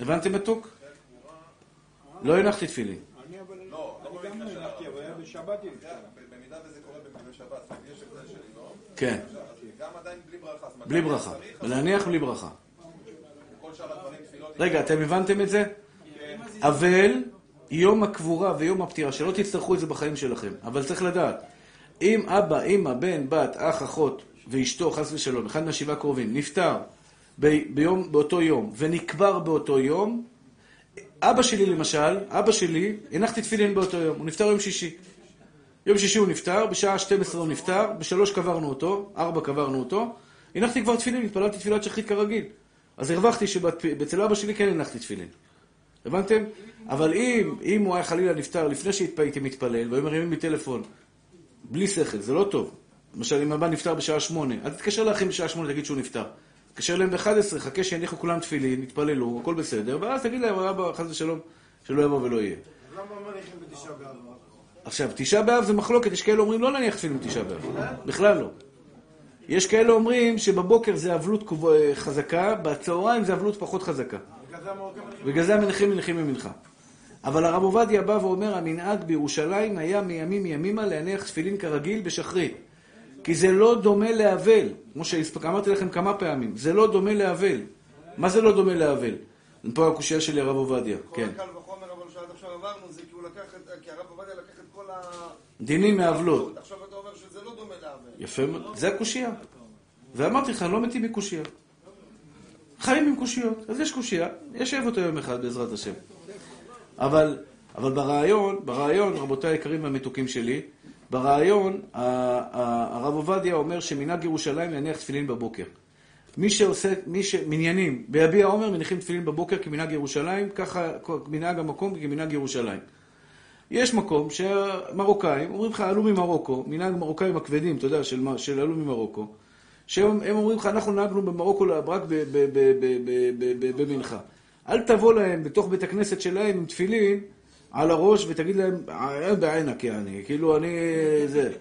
הבנתם מתוק? לא הנחתי תפילין. אני אבל... לא, אני גם הנחתי, אבל היה בשבת היא במידה וזה קורה במקרה שבת, יש הבדל שלי, לא? כן. גם עדיין בלי ברכה. בלי ברכה. ולהניח בלי ברכה. רגע, אתם הבנתם את זה? אבל יום הקבורה ויום הפטירה, שלא תצטרכו את זה בחיים שלכם, אבל צריך לדעת, אם אבא, אמא, בן, בת, אח, אחות ואשתו, חס ושלום, אחד מהשבעה קרובים, נפטר ביום, באותו יום ונקבר באותו יום, אבא שלי למשל, אבא שלי, הנחתי תפילין באותו יום, הוא נפטר יום שישי. יום שישי הוא נפטר, בשעה 12 הוא נפטר, בשלוש קברנו אותו, ארבע קברנו אותו, הנחתי כבר תפילין, התפללתי תפילת שחית כרגיל. אז הרווחתי שאצל אבא שלי כן הנחתי תפילין. הבנתם? אבל אם, אם הוא היה חלילה נפטר לפני שהייתי מתפלל, והיו מרימים לי טלפון, בלי שכל, זה לא טוב. למשל, אם אבא נפטר בשעה שמונה, אל תתקשר לאחים בשעה שמונה, תגיד שהוא נפטר. תתקשר אליהם ב-11, חכה שיניחו כולם תפילין, יתפללו, הכל בסדר, ואז תגיד להם, אבא, חס ושלום, שלא יבוא ולא יהיה. למה מניחים בתשעה באב? עכשיו, תשעה באב זה מחלוקת, יש כאלה אומרים לא להניח תפילין בתשעה באב. בכלל לא. יש כאלה אומרים שבבוקר זה אבלות חזקה, בצהריים זה אבלות פחות חזקה. בגלל זה המנחים מניחים ממנחה. אבל הרב עובדיה בא ואומר, המנהג בירושלים היה מימים ימימה להניח תפילין כרגיל בשחרית. כי זה לא דומה לאבל, כמו שאמרתי לכם כמה פעמים, זה לא דומה לאבל. מה זה לא דומה לאבל? פה הקושייה שלי הרב עובדיה, כן. כל הקל וחומר, אבל שעד עכשיו עברנו, זה כי הוא לקח את, כי הרב עובדיה לקח את כל ה... דינים מאבלות. עכשיו אתה אומר שזה לא דומה לאבל. יפה מאוד, זה הקושייה. ואמרתי לך, לא מתים מקושייה. חיים עם קושיות. אז יש קושייה, ישב אותו יום אחד בעזרת השם. אבל, אבל ברעיון, ברעיון, רבותיי היקרים והמתוקים שלי, ברעיון, הרב עובדיה אומר שמנהג ירושלים להניח תפילין בבוקר. מי שעושה, מי ש... מניינים, ביביע עומר מניחים תפילין בבוקר כמנהג ירושלים, ככה מנהג המקום כמנהג ירושלים. יש מקום שמרוקאים, אומרים לך, עלו ממרוקו, מנהג מרוקאים הכבדים, אתה יודע, של, של עלו ממרוקו, שהם אומרים לך, אנחנו נהגנו במרוקו רק במנחה. אל תבוא להם בתוך בית הכנסת שלהם עם תפילין על הראש ותגיד להם, אין בעינק יעני, כאילו אני זה.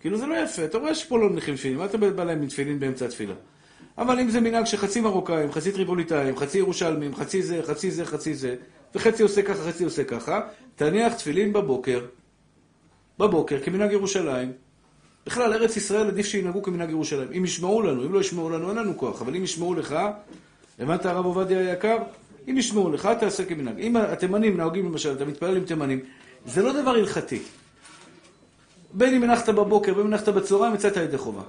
כאילו זה לא יפה, אתה רואה שפה לא מניחים תפילין, מה אתה בא להם עם תפילין באמצע התפילה? אבל אם זה מנהג שחצי מרוקאים, חצי טריפוליטאים, חצי ירושלמים, חצי זה, חצי זה, חצי זה, וחצי עושה ככה, חצי עושה ככה, תניח תפילין בבוקר, בבוקר, כמנהג ירושלים. בכלל, ארץ ישראל עדיף שינהגו כמנהג ירושלים. אם ישמעו לנו, אם לא ישמעו לנו, אין לנו כוח, אבל אם ישמעו לך, הבנת הרב עובדיה היקר? אם ישמעו לך, תעשה כמנהג. אם התימנים נהוגים למשל, אתה מתפלל עם תימנים, זה לא דבר הלכתי. בין אם הנחת בבוקר, בין אם הנחת בצהריים, יצאת ידי חובה.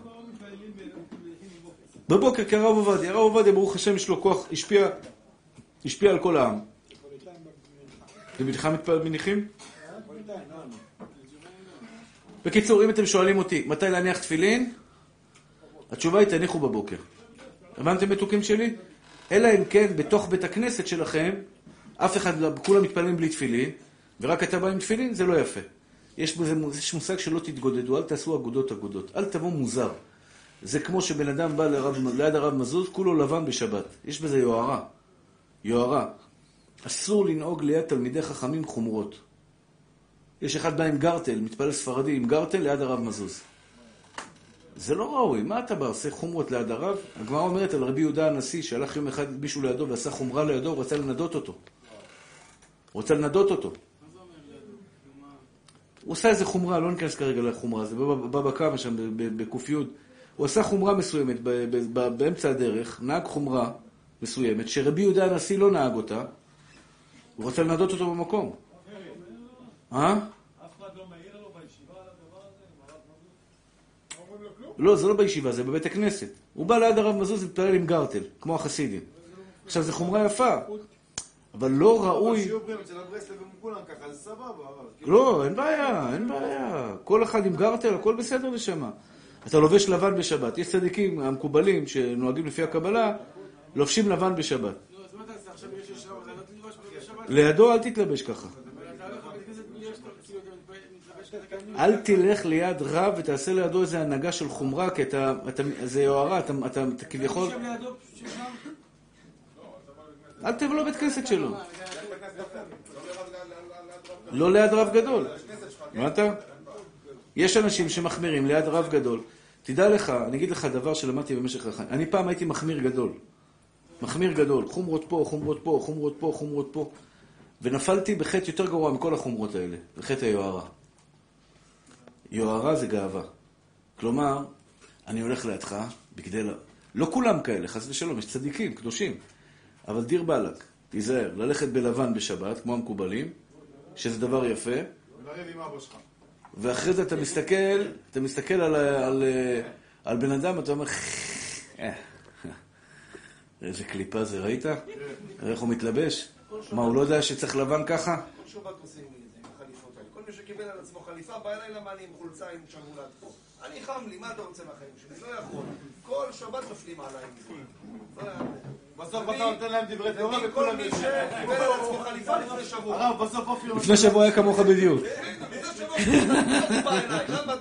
בבוקר כרב עובדיה, הרב עובדיה, ברוך השם, יש לו כוח, השפיע, השפיע על כל העם. במנחה מניחים? בקיצור, אם אתם שואלים אותי מתי להניח תפילין, התשובה היא תניחו בבוקר. הבנתם מתוקים שלי? אלא אם כן בתוך בית הכנסת שלכם, אף אחד, כולם מתפללים בלי תפילין, ורק אתה בא עם תפילין, זה לא יפה. יש בזה יש מושג שלא תתגודדו, אל תעשו אגודות אגודות, אל תבוא מוזר. זה כמו שבן אדם בא לרב, ליד הרב מזוז, כולו לבן בשבת. יש בזה יוהרה. יוהרה. אסור לנהוג ליד תלמידי חכמים חומרות. יש אחד בא עם גרטל, מתפלל ספרדי עם גרטל ליד הרב מזוז. זה לא ראוי, מה אתה בא, עושה חומרות ליד הרב? הגמרא אומרת על רבי יהודה הנשיא, שהלך יום אחד מישהו לידו ועשה חומרה לידו, הוא רצה לנדות אותו. הוא רצה לנדות אותו. הוא עשה איזה חומרה, לא ניכנס כרגע לחומרה, זה בבא קמא שם, בק"י. הוא עשה חומרה מסוימת באמצע הדרך, נהג חומרה מסוימת, שרבי יהודה הנשיא לא נהג אותה, הוא רצה לנדות אותו במקום. אה? לא, זה לא בישיבה, זה בבית הכנסת. הוא בא ליד הרב מזוז להתפלל עם גרטל, כמו החסידים. עכשיו, זו חומרה יפה, אבל לא ראוי... לא, אין בעיה, אין בעיה. כל אחד עם גרטל, הכל בסדר לשמה. אתה לובש לבן בשבת. יש צדיקים המקובלים שנוהגים לפי הקבלה, לובשים לבן בשבת. לידו אל תתלבש ככה. אל תלך ליד רב ותעשה לידו איזה הנהגה של חומרה, כי אתה, זה יוהרה, אתה, אתה, אתה כביכול... אל תבוא לבית כנסת שלו. לא ליד רב גדול. מה אתה? יש אנשים שמחמירים ליד רב גדול. תדע לך, אני אגיד לך דבר שלמדתי במשך החיים. אני פעם הייתי מחמיר גדול. מחמיר גדול. חומרות פה, חומרות פה, חומרות פה, חומרות פה. ונפלתי בחטא יותר גרוע מכל החומרות האלה, בחטא היוהרה. יוהרה זה גאווה. כלומר, אני הולך לידך, בגדי... לא כולם כאלה, חס ושלום, יש צדיקים, קדושים. אבל דיר באלק, תיזהר, ללכת בלבן בשבת, כמו המקובלים, שזה דבר יפה. ולריב עם אבא שלך. ואחרי זה אתה מסתכל, אתה מסתכל על, על, על בן אדם, אתה אומר, אה, איזה קליפה זה, ראית? איך הוא מתלבש? מה, הוא לא יודע שצריך לבן ככה? מי שקיבל על עצמו חליפה, בא אליי למה אני עם חולצה עם שרמולת פה. אני חם לי, מה אתה רוצה מהחיים שלי? לא יכול. כל שבת נופלים עליי. לא. בסוף אתה נותן להם דברי תורה כל וכולם מי. שקיבל על עצמו חליפה לפני שבוע. הרב, בסוף אופי אומר... לפני שבוע היה כמוך בדיוק.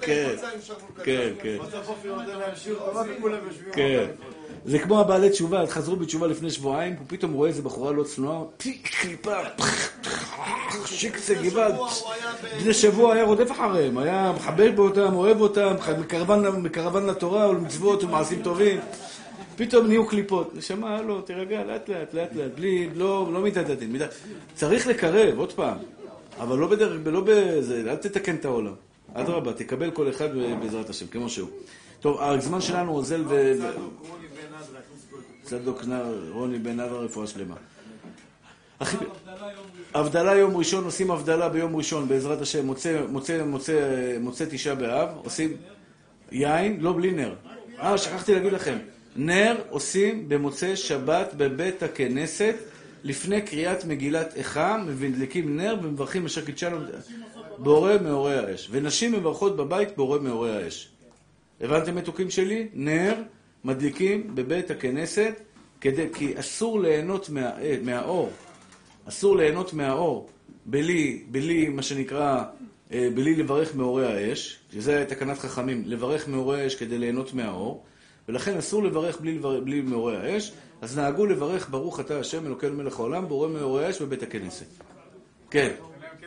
כן. קצר? כן, כן. בסוף אופי נותן להם שיר תורה וכולם יושבים. כן. זה כמו הבעלי תשובה, חזרו בתשובה לפני שבועיים, הוא פתאום רואה איזה בחורה לא צנועה, פי, קליפה, שיקצה גוואלד. לפני שבוע היה רודף אחריהם, היה מחבק באותם, אוהב אותם, מקרבן, לתורה ולמצוות ומעשים טובים. פתאום נהיו קליפות. נשמה, לא, תירגע, לאט לאט, לאט לאט, בלי, לא, לא מתעדתים. מת- צריך לקרב, עוד פעם. אבל לא בדרך, לא בזה, אל תתקן את העולם. אדרבה, תקבל כל אחד בעזרת השם, כמו שהוא. טוב, הזמן שלנו אוזל ו... צדוק נער, רוני בן אדם, רפואה שלמה. אחי, הבדלה יום ראשון, עושים הבדלה ביום ראשון, בעזרת השם, מוצא, מוצא, מוצא, מוצא תשעה באב, עושים יין, לא בלי נר. אה, שכחתי להגיד לכם, נר עושים במוצאי שבת בבית הכנסת, לפני קריאת מגילת איכה, מדליקים נר ומברכים אשר קידשנו בורא מאורי האש. ונשים מברכות בבית בורא מאורי האש. הבנתם מתוקים שלי? נר מדליקים בבית הכנסת, כדי, כי אסור ליהנות מה, מהאור. אסור ליהנות מהאור בלי, בלי מה שנקרא, אה, בלי לברך מאורי האש, שזה תקנת חכמים, לברך מאורי האש כדי ליהנות מהאור, ולכן אסור לברך בלי, בלי מאורי האש, אז נהגו לברך ברוך אתה השם אלוקינו מלך העולם, בורא מאורי האש בבית הכנסת. כן. כן כן.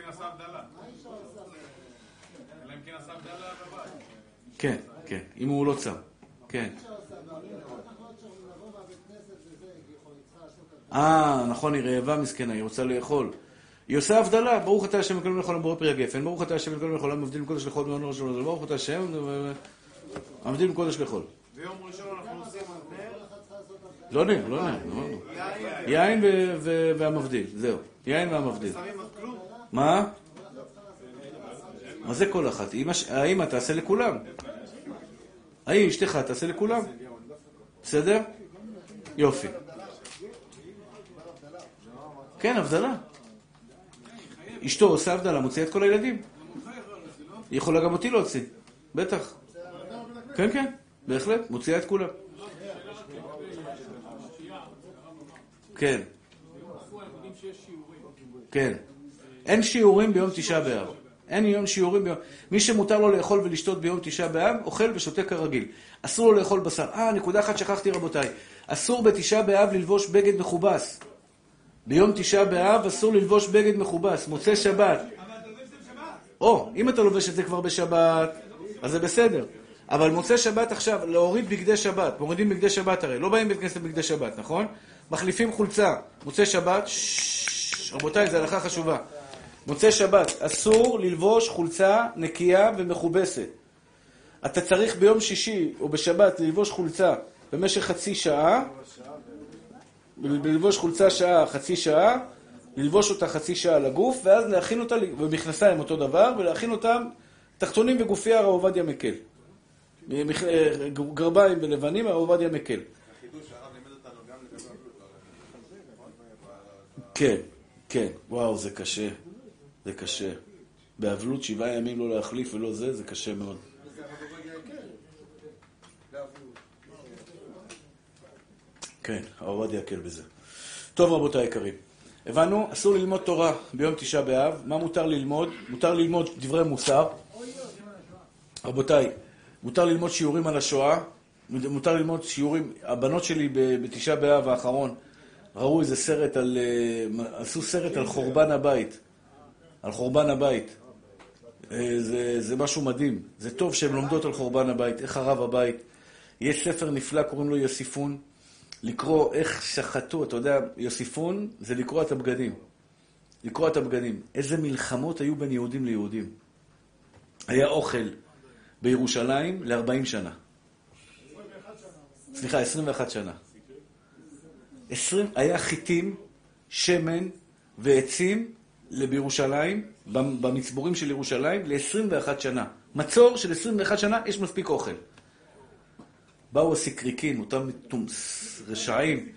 כן, כן, אם הוא לא צם. כן. אה, נכון, היא רעבה מסכנה, היא רוצה לאכול. היא עושה הבדלה, ברוך אתה השם אלוקינו מלך העולם בורא פרי הגפן, ברוך אתה השם אלוקינו מלך העולם מבדיל מקודש לחול ומאור שלו, ברוך אתה השם, מבדיל מקודש לחול. ביום ראשון אנחנו עושים לא נר, לא נר, לא, לא. יין והמבדיל, זהו. יין והמבדיל. מה? מה זה כל אחת? האמא תעשה לכולם. האם אשתך תעשה לכולם. בסדר? יופי. כן, הבדלה. אשתו עושה הבדלה, מוציאה את כל הילדים. היא יכולה גם אותי להוציא. בטח. כן, כן, בהחלט, מוציאה את כולם. כן. כן. אין שיעורים ביום תשעה באב. אין יום שיעורים ביום... מי שמותר לו לאכול ולשתות ביום תשעה באב, אוכל ושותה כרגיל. אסור לו לאכול בשר. אה, נקודה אחת שכחתי רבותיי. אסור בתשעה באב ללבוש בגד מכובס. ביום תשעה באב אסור ללבוש בגד מכובס. מוצאי שבת. או, אם אתה לובש את זה כבר בשבת, אז זה בסדר. אבל מוצאי שבת עכשיו, להוריד בגדי שבת. מורידים בגדי שבת הרי. לא באים בית כנסת בגדי שבת, נכון? מחליפים חולצה. מוצאי שבת, ששש, רבותיי, זו הלכה חשובה. מוצאי שבת, אסור ללבוש חולצה נקייה ומכובסת. אתה צריך ביום שישי או בשבת ללבוש חולצה במשך חצי שעה, ללבוש חולצה שעה, חצי שעה, ללבוש אותה חצי שעה על הגוף, ואז להכין אותה, ומכנסיים אותו דבר, ולהכין אותם תחתונים וגופייה הרב עובדיה מקל. אה, גרביים ולבנים, הרב עובדיה מקל. כן, כן, וואו, זה קשה. זה קשה. באבלות שבעה ימים לא להחליף ולא זה, זה קשה מאוד. כן, הרב עובדיה יקל בזה. טוב, רבותיי היקרים. הבנו, אסור ללמוד תורה ביום תשעה באב. מה מותר ללמוד? מותר ללמוד דברי מוסר. רבותיי, מותר ללמוד שיעורים על השואה. מותר ללמוד שיעורים, הבנות שלי בתשעה באב האחרון ראו איזה סרט על, אה, עשו סרט על חורבן הבית. על חורבן הבית. אה, זה, זה משהו מדהים. זה טוב שהן לומדות על חורבן הבית, איך חרב הבית. יש ספר נפלא, קוראים לו יוסיפון. לקרוא איך שחטו, אתה יודע, יוסיפון זה לקרוא את הבגדים. לקרוא את הבגדים. איזה מלחמות היו בין יהודים ליהודים. היה אוכל, בירושלים ל-40 שנה. סליחה, 21 שנה. 20, היה חיטים, שמן ועצים בירושלים, במצבורים של ירושלים, ל-21 שנה. מצור של 21 שנה, יש מספיק אוכל. באו הסיקריקים, אותם מתומס, רשעים.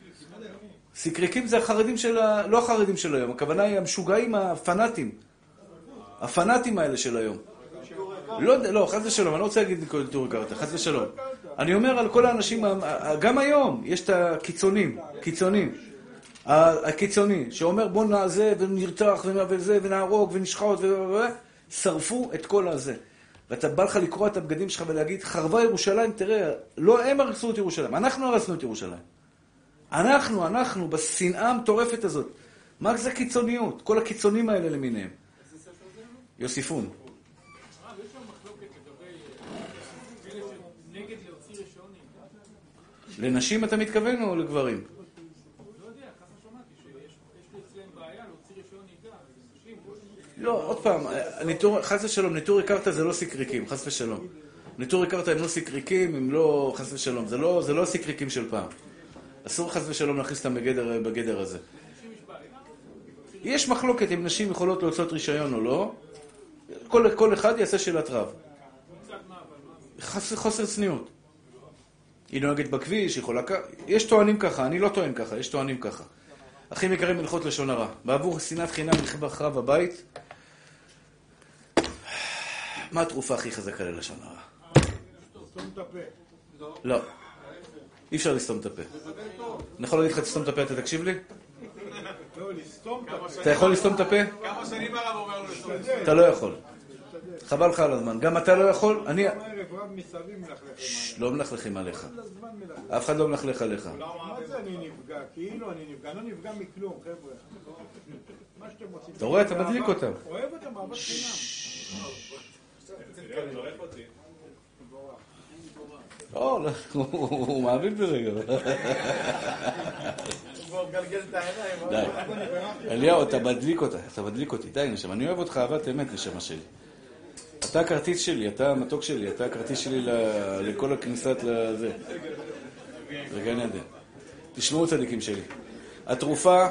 סיקריקים זה החרדים של ה... לא החרדים של היום, הכוונה היא המשוגעים הפנאטים. הפנאטים האלה של היום. לא, לא, חס ושלום, אני לא רוצה להגיד ניקולטורי קרתא, חס ושלום. אני אומר על כל האנשים, גם היום יש את הקיצונים, קיצונים. הקיצוני, שאומר בוא נעזה ונרצח וזה ונהרוג ונשחוט ו... שרפו את כל הזה. ואתה בא לך לקרוע את הבגדים שלך ולהגיד, חרבה ירושלים, תראה, לא הם הרסו את ירושלים, אנחנו הרסנו את ירושלים. אנחנו, אנחנו, בשנאה המטורפת הזאת. מה זה קיצוניות? כל הקיצונים האלה למיניהם. יוסיפון. לנשים אתה מתכוון או לגברים? לא, עוד פעם, ניטור, חס ושלום, ניטורי קרתא זה לא סיקריקים, חס ושלום. ניטורי קרתא הם לא סיקריקים, הם לא, חס ושלום, זה לא, זה לא סיקריקים של פעם. אסור חס ושלום להכניס אותם בגדר, בגדר הזה. יש מחלוקת אם נשים יכולות להוצאות רישיון או לא. כל, כל אחד יעשה שאלת רב. חס, חוסר צניעות. היא נוהגת בכביש, היא יכולה. יש טוענים ככה, אני לא טוען ככה, יש טוענים ככה. אחים יקרים הלכות לשון הרע. בעבור שנאת חינם נכבה רב הבית. מה התרופה הכי חזקה ללשון הרע? סתום את הפה. לא. אי אפשר לסתום את הפה. אני יכול להגיד לך תסתום את הפה, אתה תקשיב לי? לא, לסתום את הפה. אתה יכול לסתום את הפה? כמה שנים הרב אומר לו לסתום? אתה לא יכול. חבל לך על הזמן. גם אתה לא יכול, אני... לא מלכלכים עליך. אף אחד לא מלכלך עליך. מה זה אני נפגע? כאילו אני נפגע. אני לא נפגע מכלום, חבר'ה. מה שאתם רוצים. אתה רואה, אתה מדליק אותם. אוהב אותם, אהבת חינם. לא, לא, הוא- מאמין את העיניים. די. אליהו, אתה מדליק אותה, אתה מדליק אותי. די, נשמה, אני אוהב אותך אהבת אמת, נשמה שלי. אתה הכרטיס שלי, אתה המתוק שלי, אתה הכרטיס שלי לכל הכניסת לזה. לגן עדן. תשמעו צדיקים שלי. התרופה,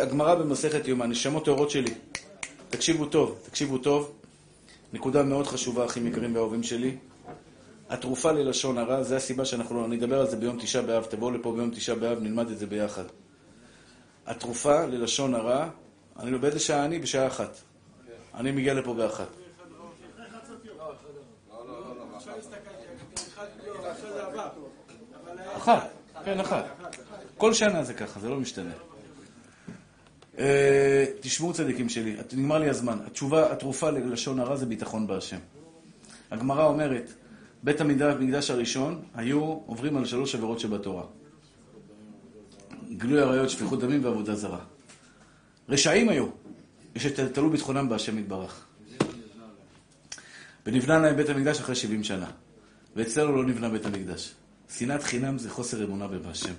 הגמרא במסכת יומא, נשמות טהורות שלי. תקשיבו טוב, תקשיבו טוב. נקודה מאוד חשובה, אחים יקרים ואהובים שלי. התרופה ללשון הרע, זה הסיבה שאנחנו לא נדבר על זה ביום תשעה באב. תבואו לפה ביום תשעה באב, נלמד את זה ביחד. התרופה ללשון הרע, אני לא, באיזה שעה אני? בשעה אחת. אני מגיע לפה באחת. אחת, כן, אחת. כל שנה זה ככה, זה לא משתנה. אה, תשמעו צדיקים שלי, נגמר לי הזמן. התשובה, התרופה ללשון הרע זה ביטחון בהשם. הגמרא אומרת, בית המקדש הראשון היו עוברים על שלוש עבירות שבתורה. גילוי עריות, שפיכות דמים ועבודה זרה. רשעים היו, שתלו ביטחונם בהשם יתברך. ונבנה להם בית המקדש אחרי 70 שנה. ואצלנו לא נבנה בית המקדש. שנאת חינם זה חוסר אמונה בהשם.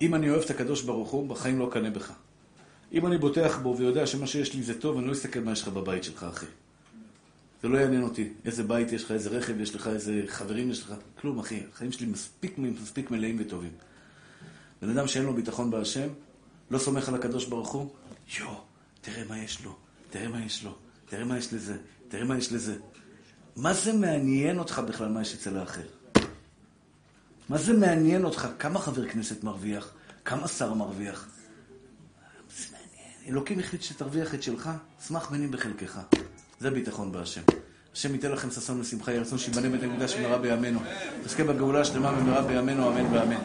אם אני אוהב את הקדוש ברוך הוא, בחיים לא אקנא בך. אם אני בוטח בו ויודע שמה שיש לי זה טוב, אני לא אסתכל מה יש לך בבית שלך, אחי. זה לא יעניין אותי. איזה בית יש לך, איזה רכב יש לך, איזה חברים יש לך. כלום, אחי. החיים שלי מספיק, מספיק מלאים וטובים. בן אדם שאין לו ביטחון בהשם, לא סומך על הקדוש ברוך הוא, יואו, תראה מה יש לו, תראה מה יש לו, תראה מה יש לזה, תראה מה יש לזה. מה זה מעניין אותך בכלל מה יש אצל האחר? מה זה מעניין אותך? כמה חבר כנסת מרוויח? כמה שר מרוויח? אלוקים החליט שתרוויח את שלך, שמח בני בחלקך. זה ביטחון בהשם. השם ייתן לכם ששון ושמחה, יהי רצון שיבנה בית המקדש במהרה בימינו. תזכה בגאולה השלמה במהרה בימינו, אמן ואמן.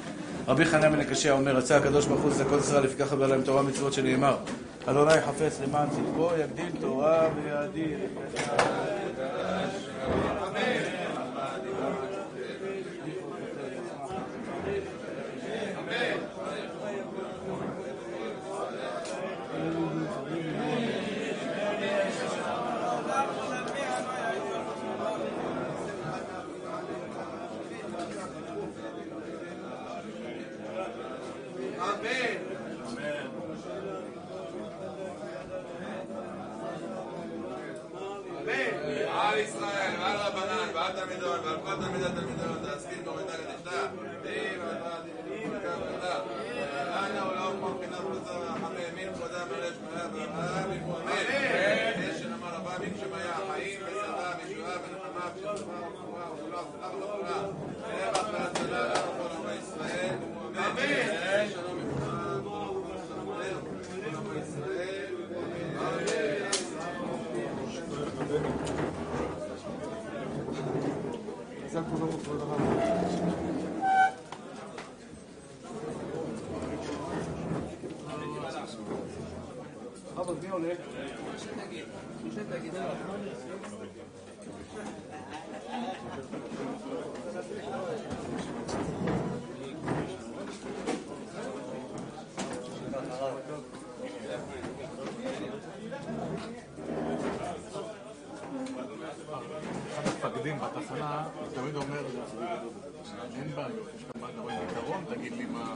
רבי חניה בן הקשיא אומר, רצה הקדוש ברוך הוא לזכות ישראל, לפיכך עבר להם תורה ומצוות שנאמר. אדוני חפץ למען צדקו, יגדיל תורה ויאדיר. אמן. אמן. על ישראל, ועל רבנן, ועל תלמידון, ועל כל תלמידי להשכיל קומנטר לדשתה, דהי ועדה דהי וקו תודה. אנא עולם כמו מבחינת בשר רחמי, מין כבודה מלא שמונה ברכה, אמן. יש שנאמר רבה מקשמיה, חיים ושרה, וישועה ונחמה, ושלווה ורפואה וגאולה ושמחה ורפואה. רווח והצלה לנו כל עמי ישראל, אמן. שלום לכולם, שלום עלינו, כל עמי ישראל, אמן. אחד המפקדים בתחנה תמיד אומר, אין בעיות, יש לך בעיה, רואה זיכרון, תגיד לי מה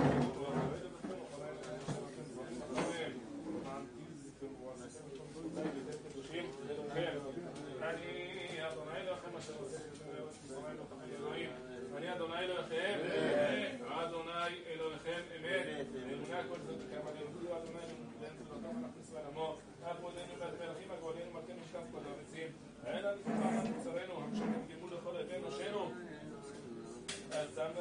אני אדוני אלוהיכם, אדוני אלוהיכם אמת, אמונה כל זאת וקיים עלינו, כאילו אדוני אלוהינו תפילתם אנחנו ישראל עמו, אף מודנו ואת מלכים הגואלינו מלכנו משכב כל הארצים, אין לנו תפילם על מוצרנו, המשלם גמול לכל אויבינו נשינו,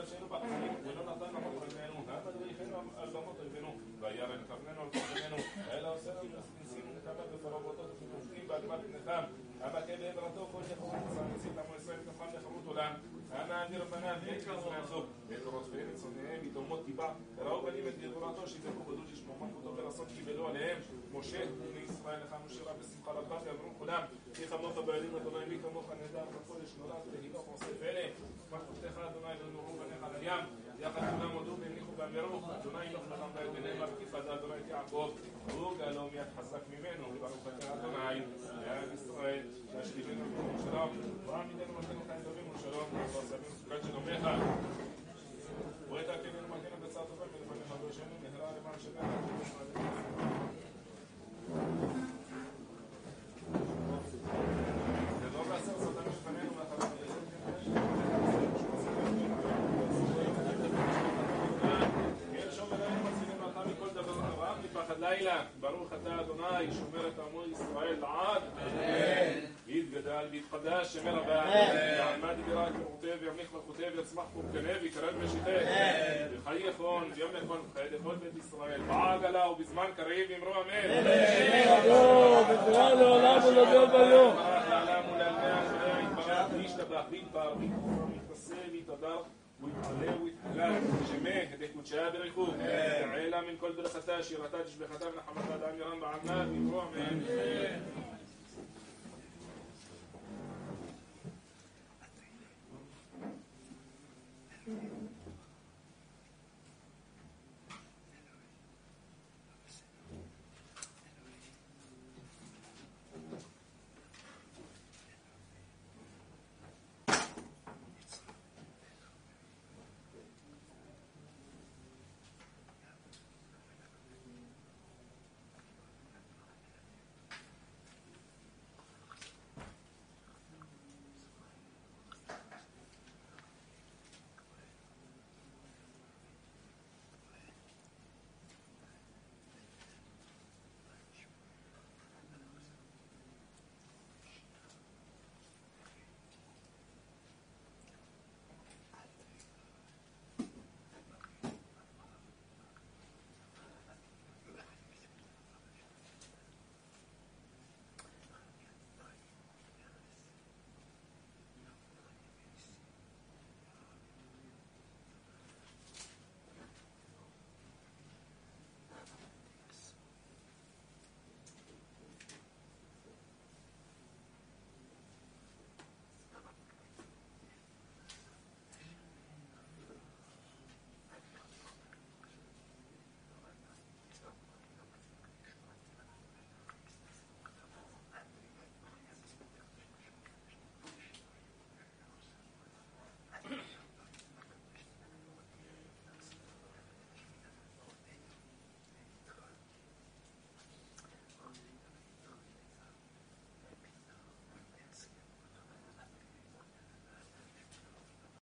שם נפשנו בחיים, ולא נתן למות אויבינו, המה דריכנו על במות אויבינו, וירא קרננו על קרננו, אלא עושה לנו ניסים ונקבל בפרובותות ובמופתים באדמת אבא כן בעברתו כל נצא נצית עמו ישראל כפם לחמות עולם, אנא אדיר בניו יקר מעזוב, לדורות וארץ שונאיהם יתומות טיפה, ראו בנים את גבורתו שיזכו בדו לשמו מלכותו ולעשות קיבלו עליהם, משה בני ישראל לך משירה בשמחה רבה ואמרו כולם, כי חמוך בעלים אדוני מי כמוך נהדר בקודש נולד והילוך עושה פלא, מלכותך אדוני ונורו בניך על הים, יחד כולם הודו והניחו ואמרו, אדוני ילוך לכם בעת ביניהם מרכיב עד אדוני את יעקב, הוא גלום יד חזק ממנו, וברוך אתה אדוני, לעם ישראל, להשלימנו במקום שלום, ועמידנו מלכנו חיים טובים ושלום, ועשבים סוכת שלומך. ותקננו מלכנו בצער טובה מלפניך וישנו מהרה למען שלנו. לילה, ברוך אתה אדוני, שומר את עמו ישראל לעד. יתגדל ויתחדש, שמר הבא. יעמד יראת מורתה וימליך מלכותה ויצמח פורקנה ויקרב משיחה. וחי יכון ויום יכון וחיי דכל בית ישראל. בעגלה ובזמן קריב אמרו אמן. וזרע לעולם ולגדול ביום. ברח לעולם ולעלמי אחריה יתברך וישתבח ויתבר ויתברך ויתנשא ויתהדר ויתעלה ויתהלל שמה דקודשיה בריחוק תעלה מן כל ברכתה שירתה תשבחתה ונחמתה דן ירם בעלמא ואמרו אמן